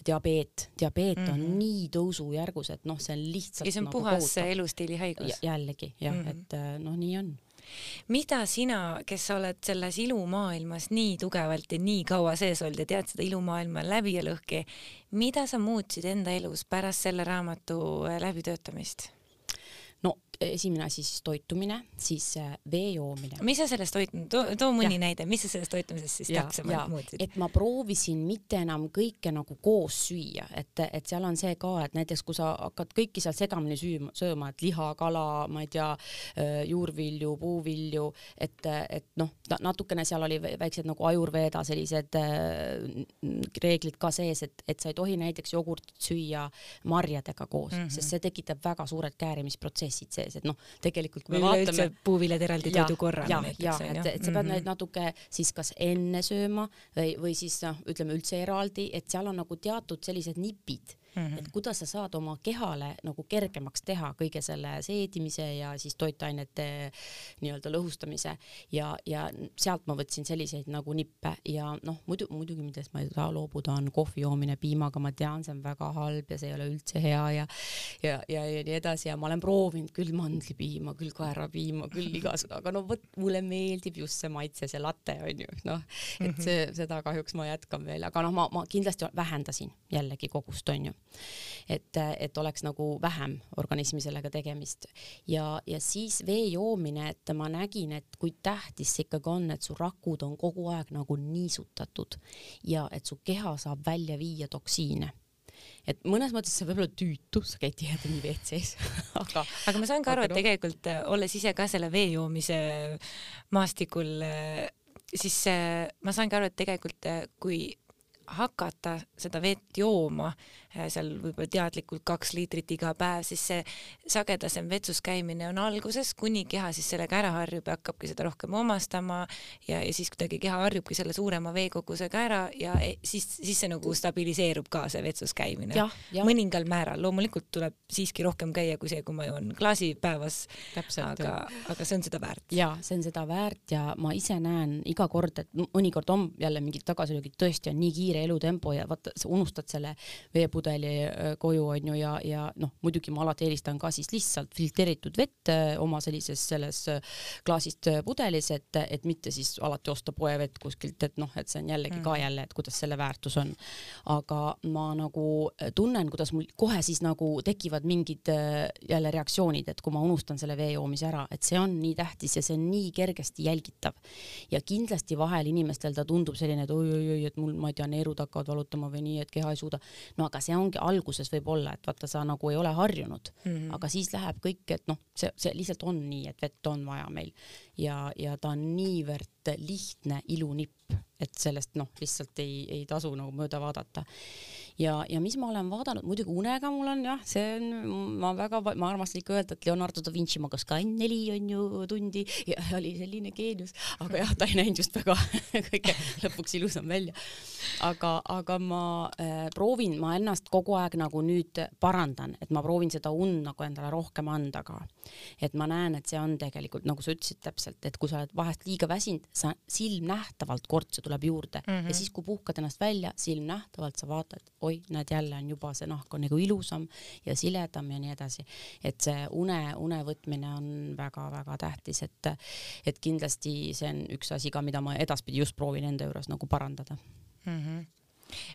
diabeet, diabeet mm -hmm. on mhm. nii tõusujärgus, et noh, see on lihtsalt ja see on nagu puhas elustiili haigus. jällegi jah mm, -hmm. et äh, noh, nii on mida sina, kes sa oled selles ilumaailmas nii tugevalt ja nii kaua sees olnud ja tead seda ilumaailma läbi ja lõhki, mida sa muutsid enda elus pärast selle raamatu äh, läbitöötamist? Esimene asi siis toitumine, siis äh, vee joomine. mis sa sellest toit-, too, too mõni ja. näide, mis sa sellest toitumisest siis täpsemalt muutsid? et ma proovisin mitte enam kõike nagu koos süüa, et, et seal on see ka, et näiteks kui sa hakkad kõiki seal segamini süüma, sööma, et liha, kala, ma ei tea, äh, juurvilju, puuvilju, et, et noh, natukene seal oli väiksed nagu ajurveeda sellised äh, reeglid ka sees, et, et sa ei tohi näiteks jogurtit süüa marjadega koos mm, -hmm. sest see tekitab väga suured käärimisprotsessid sees sees, et noh, tegelikult kui me vaatame. puuviljad eraldi toidukorrana näiteks. ja, et, et sa pead mm -hmm. neid natuke siis kas enne sööma või, või siis noh, ütleme üldse eraldi, et seal on nagu teatud sellised nipid mm, -hmm. et kuidas sa saad oma kehale nagu kergemaks teha kõige selle seedimise ja siis toitainete nii-öelda lõhustamise. Ja, ja sealt ma võtsin selliseid nagu nippe. Ja noh, muidu muidugi, millest ma ei saa loobuda, on kohvi joomine piimaga, ma tean, see on väga halb ja see ei ole üldse hea ja ja, ja, ja nii edasi. Ja ma olen proovinud küll mandlipiima, küll kaerapiima, küll igasugune, aga no vot, mulle meeldib just see maitse, see latte on ju, noh, et mhm. see, seda kahjuks ma jätkan veel, aga noh, ma, ma kindlasti vähendasin jällegi kogust, on ju et, et oleks nagu vähem organismi sellega tegemist ja, ja siis vee joomine, et ma nägin, et kui tähtis see ikkagi on, et su rakud on kogu aeg nagu niisutatud ja et su keha saab välja viia toksiine et mõnes mõttes see võib olla tüütu, sa käid tihedamini WC-s aga aga ma saan ka aru, et no. tegelikult olles ise ka selle vee joomise maastikul, siis ma saan ka aru, et tegelikult kui hakata seda vett jooma, äh, seal võib-olla teadlikult kaks liitrit iga päev, siis see sagedasem vetsus käimine on alguses, kuni keha siis sellega ära harjub ja hakkabki seda rohkem omastama ja, ja siis kuidagi keha harjubki selle suurema veekogusega ära ja e, siis, siis see nagu stabiliseerub ka see vetsus käimine. mõningal määral, loomulikult tuleb siiski rohkem käia kui see, kui ma joon klaasi päevas. aga, aga see on seda väärt. ja see on seda väärt ja ma ise näen iga kord, et mõnikord on jälle mingid tagasilöögid, tõesti on nii kiire kiire elutempo ja vaata, sa unustad selle veepudeli äh, koju onju ja, ja noh, muidugi ma alati eelistan ka siis lihtsalt filtreeritud vett oma sellises selles klaasist pudelis, et, et mitte siis alati osta poevett kuskilt, et noh, et see on jällegi mm. ka jälle, et kuidas selle väärtus on. aga ma nagu tunnen, kuidas mul kohe siis nagu tekivad mingid jälle reaktsioonid, et kui ma unustan selle vee joomise ära, et see on nii tähtis ja see on nii kergesti jälgitav. ja kindlasti vahel inimestel ta tundub selline, et oi-oi-oi, et mul, ma ei tea, neerud hakkavad valutama või nii, et keha ei suuda. no aga see ongi alguses võib-olla, et vaata, sa nagu ei ole harjunud mm, -hmm. aga siis läheb kõik, et noh, see, see lihtsalt on nii, et vett on vaja meil ja, ja ta on niivõrd lihtne ilunipp, et sellest noh, lihtsalt ei, ei tasu nagu mööda vaadata ja, ja mis ma olen vaadanud, muidugi unega mul on jah, see on, ma väga, ma armastan ikka öelda, et Leonardo da Vinci magas ka ainult neli on ju tundi ja oli selline geenius, aga jah, ta ei näinud just väga kõige lõpuks ilusam välja. aga, aga ma äh, proovin, ma ennast kogu aeg nagu nüüd parandan, et ma proovin seda und nagu endale rohkem anda ka. et ma näen, et see on tegelikult nagu sa ütlesid täpselt, et kui sa oled vahest liiga väsinud, sa silmnähtavalt kortse tuleb juurde mm -hmm. ja siis, kui puhkad ennast välja, silmnähtavalt sa vaatad, oi, näed jälle on juba see nahk on nagu ilusam ja siledam ja nii edasi. et see une, une võtmine on väga-väga tähtis, et, et kindlasti see on üks asi ka, mida ma edaspidi just proovin enda juures nagu parandada mm. -hmm.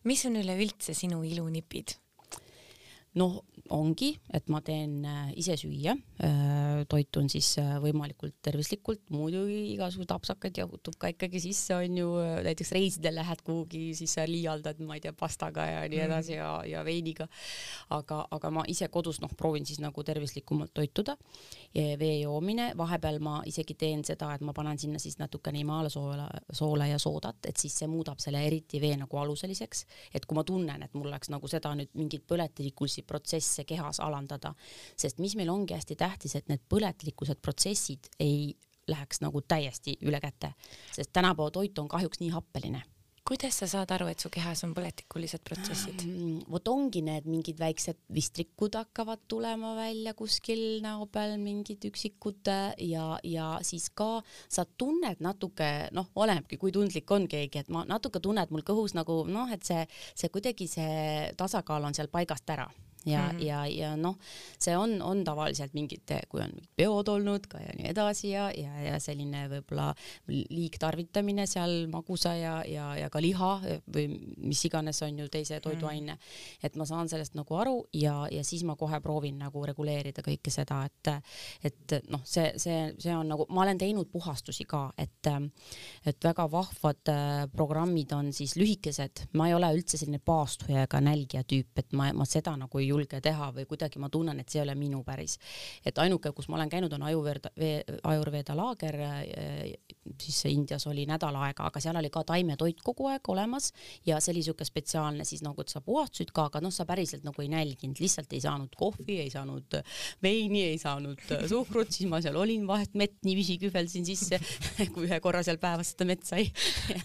mis on üleüldse sinu ilunipid? Noh, ongi, et ma teen äh, ise süüa, äh, toitun siis äh, võimalikult tervislikult, muidugi igasuguseid apsakaid jahutub ka ikkagi sisse, on ju, näiteks reisidel lähed kuhugi, siis sa liialdad, ma ei tea, pastaga ja nii edasi ja, ja veiniga. aga, aga ma ise kodus noh, proovin siis nagu tervislikumalt toituda. vee joomine, vahepeal ma isegi teen seda, et ma panen sinna siis natukene imaalasoola, soola ja soodat, et siis see muudab selle eriti vee nagu aluseliseks, et kui ma tunnen, et mul oleks nagu seda nüüd mingit põletikkulsi teisi protsesse kehas alandada. sest mis meil ongi hästi tähtis, et need põletlikkused protsessid ei läheks nagu täiesti üle käte, sest tänapäeva toit on kahjuks nii happeline kuidas sa saad aru, et su kehas on põletikulised protsessid mm,? vot ongi need mingid väiksed vistrikud hakkavad tulema välja kuskil näo peal, mingid üksikud ja, ja siis ka sa tunned natuke, noh, olenebki, kui tundlik on keegi, et ma natuke tunnen, et mul kõhus nagu noh, et see, see kuidagi see tasakaal on seal paigast ära ja mm, -hmm. ja, ja noh, see on, on tavaliselt mingid, kui on mingid peod olnud ka ja nii edasi ja, ja, ja selline võib-olla liigtarvitamine seal magusa ja, ja, ja ka liha või mis iganes on ju teise mhm. toiduaine mm. -hmm. et ma saan sellest nagu aru ja, ja siis ma kohe proovin nagu reguleerida kõike seda, et, et noh, see, see, see on nagu, ma olen teinud puhastusi ka, et, et väga vahvad äh, programmid on siis lühikesed, ma ei ole üldse selline paastuja ega nälgija tüüp, et ma, ma seda nagu ei julge teha või kuidagi ma tunnen, et see ei ole minu päris. et ainuke, kus ma olen käinud, on Ajurveda, Ajurveda laager, siis Indias oli nädal aega, aga seal oli ka taimetoit kogu aeg olemas ja see oli siuke spetsiaalne siis nagu, et sa puhastasid ka, aga noh, sa päriselt nagu ei nälginud, lihtsalt ei saanud kohvi, ei saanud veini, ei saanud suhkrut, siis ma seal olin vahet mett niiviisi kühveldasin sisse kui ühe korra seal päevas seda mett sai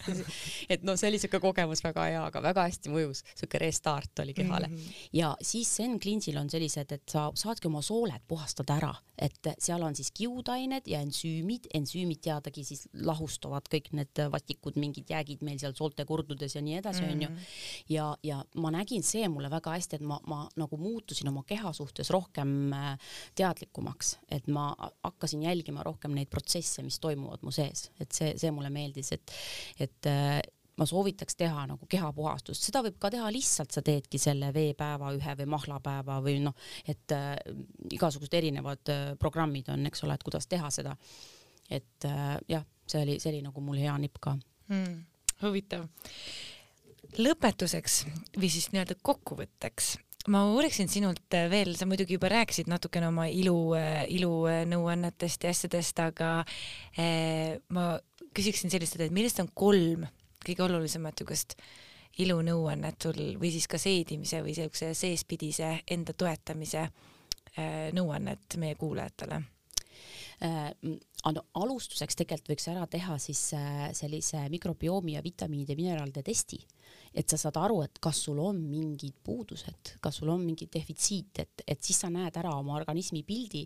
et noh, see oli siuke kogemus väga hea, aga väga hästi mõjus, siuke restart oli kehale mm. -hmm. ja siis Zen Cleansil on sellised, et sa saadki oma sooled puhastada ära, et seal on siis kiudained ja ensüümid, ensüümid teadagi siis lahustuvad kõik need vatikud, mingid jäägid meil seal soolte kurdudes ja nii edasi, onju. Mhm. ja, ja ma nägin see mulle väga hästi, et ma, ma nagu muutusin oma keha suhtes rohkem äh, teadlikumaks, et ma hakkasin jälgima rohkem neid protsesse, mis toimuvad mu sees, et see, see mulle meeldis, et, et äh, ma soovitaks teha nagu kehapuhastust, seda võib ka teha lihtsalt, sa teedki selle veepäeva ühe või mahlapäeva või noh, et äh, igasugused erinevad äh, programmid on, eks ole, et kuidas teha seda. et äh, jah, see oli, see oli nagu mul hea nipp ka mm,. huvitav. lõpetuseks või siis nii-öelda kokkuvõtteks ma uuriksin sinult veel, sa muidugi juba rääkisid natukene oma ilu, ilunõuannetest ja asjadest, aga eh, ma küsiksin sellist, et millised on kolm kõige olulisemat niisugust ilunõuannet sul või siis ka seedimise või niisuguse seespidise enda toetamise äh, nõuannet meie kuulajatele no alustuseks tegelikult võiks ära teha siis äh, sellise mikrobiomi ja vitamiinide mineraalide testi et sa saad aru, et kas sul on mingid puudused, kas sul on mingi defitsiit, et, et siis sa näed ära oma organismi pildi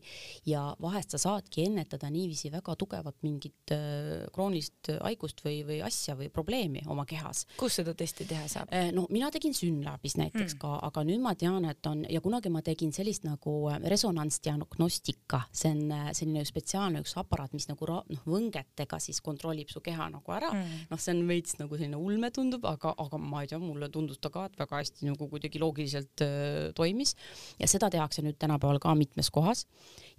ja vahest sa saadki ennetada niiviisi väga tugevat mingit äh, kroonilist haigust või, või asja või probleemi oma kehas. kus seda testi teha saab? Äh, no mina tegin Synlabis näiteks mm. ka, aga nüüd ma tean, et on ja kunagi ma tegin sellist nagu äh, resonantsdiagnostika, see on äh, selline spetsiaalne üks aparaat, mis nagu noh, võngetega siis kontrollib su keha nagu ära mm., noh, see on veits nagu selline ulme tundub, aga, aga ma ei tea, mulle tundus ta ka, et väga hästi nagu kuidagi loogiliselt äh, toimis ja seda tehakse nüüd tänapäeval ka mitmes kohas.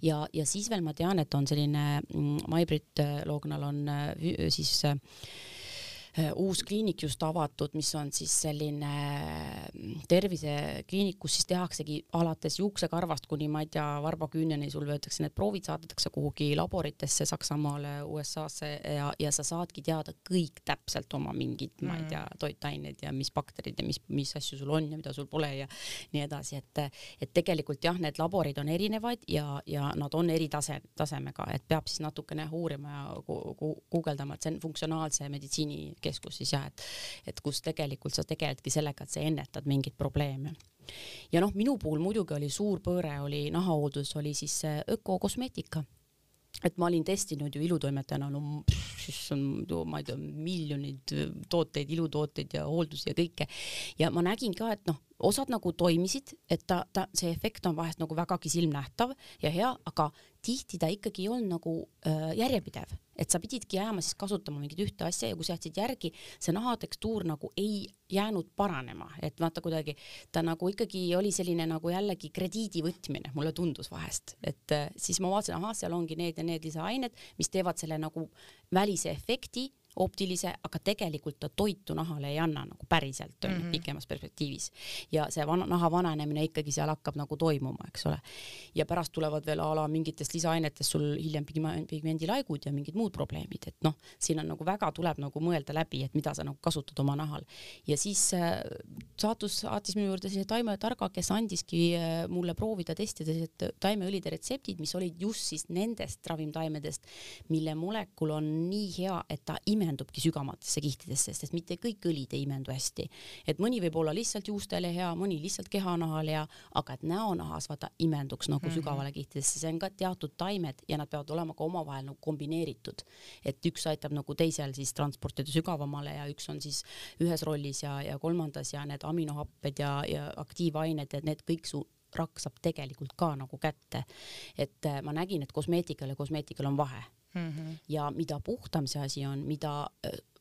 ja, ja siis veel ma tean, et on selline mm, Mai-Britt äh, Loognal on äh, siis uus kliinik just avatud, mis on siis selline mm, tervisekliinik, kus siis tehaksegi alates juuksekarvast kuni ma ei tea, varbaküüneni sul võetakse need proovid, saadetakse kuhugi laboritesse Saksamaale, USA-sse ja, ja sa saadki teada kõik täpselt oma mingid mm., ma ei tea, mm. toitained ja mis bakterid ja mis, mis asju sul on ja mida sul pole ja nii edasi, et, et tegelikult jah, need laborid on erinevad ja, ja nad on eri tase, tasemega, et peab siis natukene uurima ja guugeldama, et see on funktsionaalse meditsiini keskus siis jah, et, et kus tegelikult sa tegeledki sellega, et sa ennetad mingeid probleeme ja noh, minu puhul muidugi oli suur pööre, oli nahahooldus, oli siis ökokosmeetika et ma olin testinud ju ilutoimetajana, no ju, ma ei tea, miljoneid tooteid, ilutooteid ja hooldusi ja kõike. ja ma nägin ka, et noh, osad nagu toimisid, et ta, ta, see efekt on vahest nagu vägagi silmnähtav ja hea, aga tihti ta ikkagi ei olnud nagu äh, järjepidev, et sa pididki jääma siis kasutama mingit ühte asja ja kui sa jätsid järgi, see nahatekstuur nagu ei jäänud paranema, et vaata kuidagi ta nagu ikkagi oli selline nagu jällegi krediidi võtmine, mulle tundus vahest, et äh, siis ma vaatasin, ahah, seal ongi need ja need lisaained, mis teevad selle nagu välise efekti optilise, aga tegelikult ta toitu nahale ei anna nagu päriselt mm -hmm. pikemas perspektiivis. ja see vana, naha vananemine ikkagi seal hakkab nagu toimuma, eks ole. ja pärast tulevad veel a la mingitest lisaainetest sul hiljem pigmendilaigud ja mingid muud probleemid, et noh, siin on nagu väga tuleb nagu mõelda läbi, et mida sa nagu kasutad oma nahal. ja siis äh, saatus saatis minu juurde sellise taimetarga, kes andiski äh, mulle proovida testida sellised taimeõlide retseptid, mis olid just siis nendest ravimtaimedest, mille molekul on nii hea, et ta imeb imendubki sügavatesse kihtidesse, sest mitte kõik õlid ei imendu hästi. et mõni võib olla lihtsalt juustele hea, mõni lihtsalt kehanahale hea, aga et näonahas vaata imenduks nagu mm -hmm. sügavale kihtidesse, see on ka teatud taimed ja nad peavad olema ka omavahel nagu kombineeritud. et üks aitab nagu teisel siis transportida sügavamale ja üks on siis ühes rollis ja, ja kolmandas ja need aminohapped ja, ja aktiivained, et need kõik su rakk saab tegelikult ka nagu kätte. et äh, ma nägin, et kosmeetikal ja kosmeetikal on vahe mm. -hmm. ja mida puhtam see asi on, mida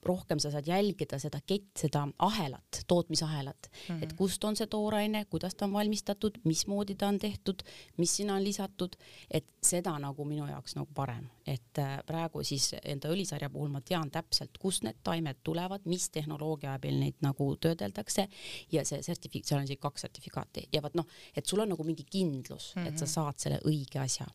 rohkem sa saad jälgida seda kett, seda ahelat, tootmisahelat mm, -hmm. et kust on see tooraine, kuidas ta on valmistatud, mismoodi ta on tehtud, mis sinna on lisatud, et seda nagu minu jaoks nagu parem, et äh, praegu siis enda õlisarja puhul ma tean täpselt, kust need taimed tulevad, mis tehnoloogia abil neid nagu töödeldakse ja see sertifi-, seal on isegi kaks sertifikaati ja vot noh, et sul on nagu mingi kindlus mm, -hmm. et sa mhm. saad selle õige asja.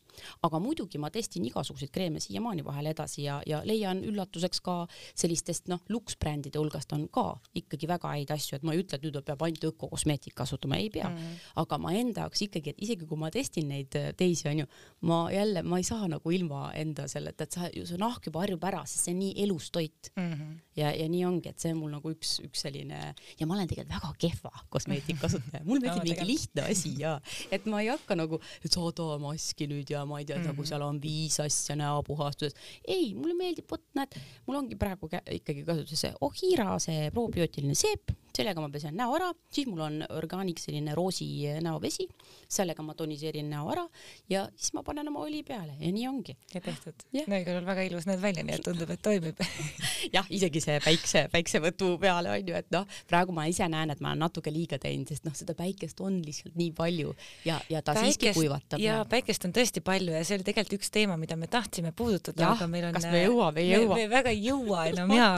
aga muidugi ma testin igasuguseid kreeme siiamaani vahel edasi ja, ja leian üllatuseks ka sellistest sest noh, luksbrändide hulgast on ka ikkagi väga häid asju, et ma ei ütle, et nüüd peab ainult ökokosmeetik kasutama, ei pea mm. -hmm. aga ma enda jaoks ikkagi, et isegi kui ma testin neid äh, teisi, onju, ma jälle, ma ei saa nagu ilma enda selleta, et sa, su nahk juba harjub ära, sest see on nii elus toit mm. -hmm. ja, ja nii ongi, et see on mul nagu üks, üks selline ja ma olen tegelikult väga kehva kosmeetikakasutaja, mulle meeldib no, mingi lihtne asi ja et ma ei hakka nagu, et saada maski nüüd ja ma ei tea mm, -hmm. nagu mhm. seal on viis asja näopuhastuses. ei, mulle meeldib, vot näed, mul ongi praegu ikkagi kasutuses see Ohira, see probiootiline seep, sellega ma pesen näo ära, siis mul on orgaanik selline roosi näovesi, sellega ma toniseerin näo ära ja siis ma panen oma õli peale ja nii ongi. ja tehtud no igal juhul väga ilus näed välja, nii et tundub, et toimib jah, isegi see päikse, päiksevõtu peale on ju, et noh, praegu ma ise näen, et ma olen natuke liiga teinud, sest noh, seda päikest on lihtsalt nii palju ja, ja ta päikest, siiski kuivatab. ja päikest on tõesti palju ja see oli tegelikult üks teema, mida me tahtsime puudutada, aga meil on. kas me jõuame, ei jõua? me väga ei jõua enam ja,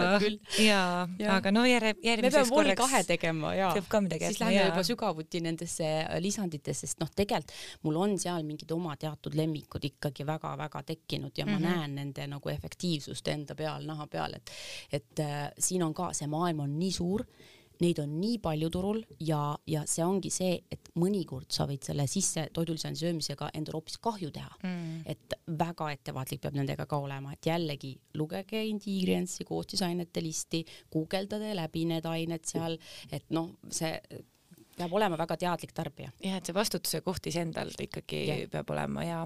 ja, ja, aga no järje, järgmiseks korraks kahe tegema ja peab ka midagi siis lähme juba sügavuti nendesse äh, lisanditesse, sest noh, tegelikult mul on seal mingid oma teatud lemmikud ikkagi väga-väga tekkinud ja mm -hmm. ma näen nende nagu efektiivsust enda peal, naha peal, et et äh, siin on ka see maailm on nii suur neid on nii palju turul ja, ja see ongi see, et mõnikord sa võid selle sisse toidulisandi söömisega endale hoopis kahju teha mm.. et väga ettevaatlik peab nendega ka olema, et jällegi lugege ingredients'i, koostisainete listi, guugeldage läbi need ained seal, et noh, see peab olema väga teadlik tarbija. jah, et see vastutuse koht iseendal ikkagi ja. peab olema ja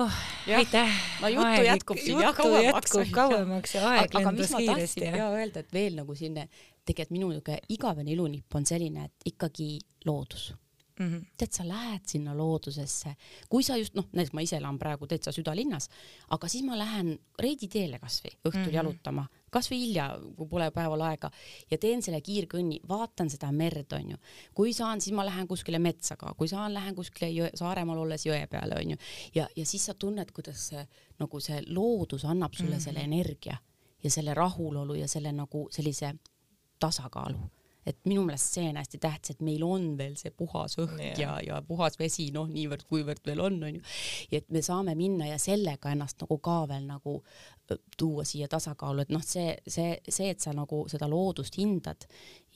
oh, aitäh. no juttu jätkub siin jah, kauemaks. kauemaks ja aeg lendus kiiresti. ja öelda, et veel nagu siin tegelikult minu niisugune igavene ilunipp on selline, et ikkagi loodus mm. -hmm. tead, sa lähed sinna loodusesse, kui sa just noh, näiteks ma ise elan praegu täitsa südalinnas, aga siis ma lähen Reidi teele kasvõi õhtul mm -hmm. jalutama, kasvõi hilja, kui pole päeval aega ja teen selle kiirkõnni, vaatan seda merd, onju. kui saan, siis ma lähen kuskile metsa ka, kui saan, lähen kuskile jõe, Saaremaal olles jõe peale, onju. ja, ja siis sa tunned, kuidas see nagu see loodus annab sulle mm -hmm. selle energia ja selle rahulolu ja selle nagu sellise tasakaalu et minu meelest see on hästi tähtis, et meil on veel see puhas õhk yeah. ja, ja puhas vesi, noh, niivõrd-kuivõrd veel on, onju. ja et me saame minna ja sellega ennast nagu ka veel nagu tuua siia tasakaalu, et noh, see, see, see, et sa nagu seda loodust hindad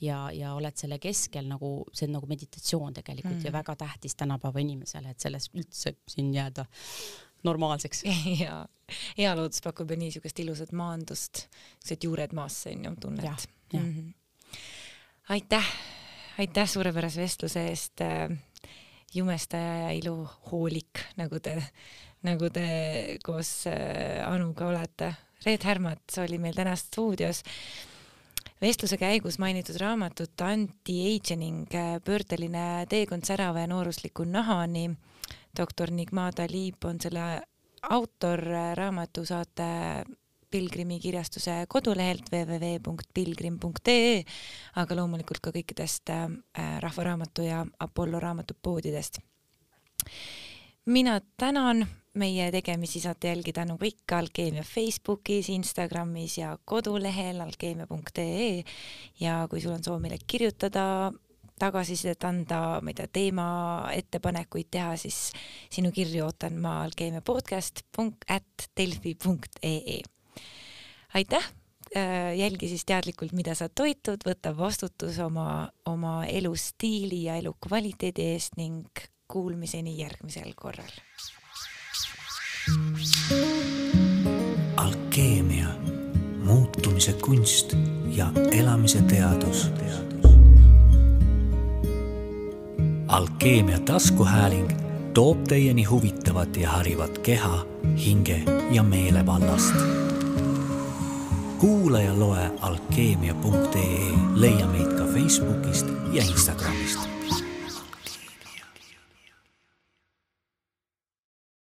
ja, ja oled selle keskel nagu, see on nagu meditatsioon tegelikult mm. ja väga tähtis tänapäeva inimesele, et selles üldse siin jääda normaalseks. ja, hea loodus pakub ju niisugust ilusat maandust, siuksed juured maasse onju, tunned. Mm -hmm aitäh, aitäh suurepärase vestluse eest äh,. jumestaja ja iluhoolik, nagu te, nagu te koos äh, Anuga olete. Reet Härmats oli meil täna stuudios vestluse käigus mainitud raamatut Anti-aging, äh, pöördeline teekond särava ja noorusliku nahani. doktor Nigmada Liip on selle autor, äh, raamatu saate Pilgrimi kirjastuse kodulehelt www.pilgrim.ee, aga loomulikult ka kõikidest äh, Rahva Raamatu ja Apollo raamatupoodidest. mina tänan meie tegemisi saate jälgida nagu ikka Alkeemia Facebookis, Instagramis ja kodulehel alkeemia.ee ja kui sul on soov meile kirjutada, tagasisidet anda, ma ei tea, teema ettepanekuid teha, siis sinu kirju ootan ma alkeemia podcast at delfi.ee. aitäh, äh, jälgi siis teadlikult, mida sa toitud, võta vastutus oma, oma elustiili ja elukvaliteedi eest ning kuulmiseni järgmisel korral. alkeemia, muutumise kunst ja elamise teadus. alkeemia taskuhääling toob teieni huvitavat ja harivat keha, hinge ja meele vallast. Kuula ja loe alkeemia.ee, leia meid ka Facebookist ja Instagramist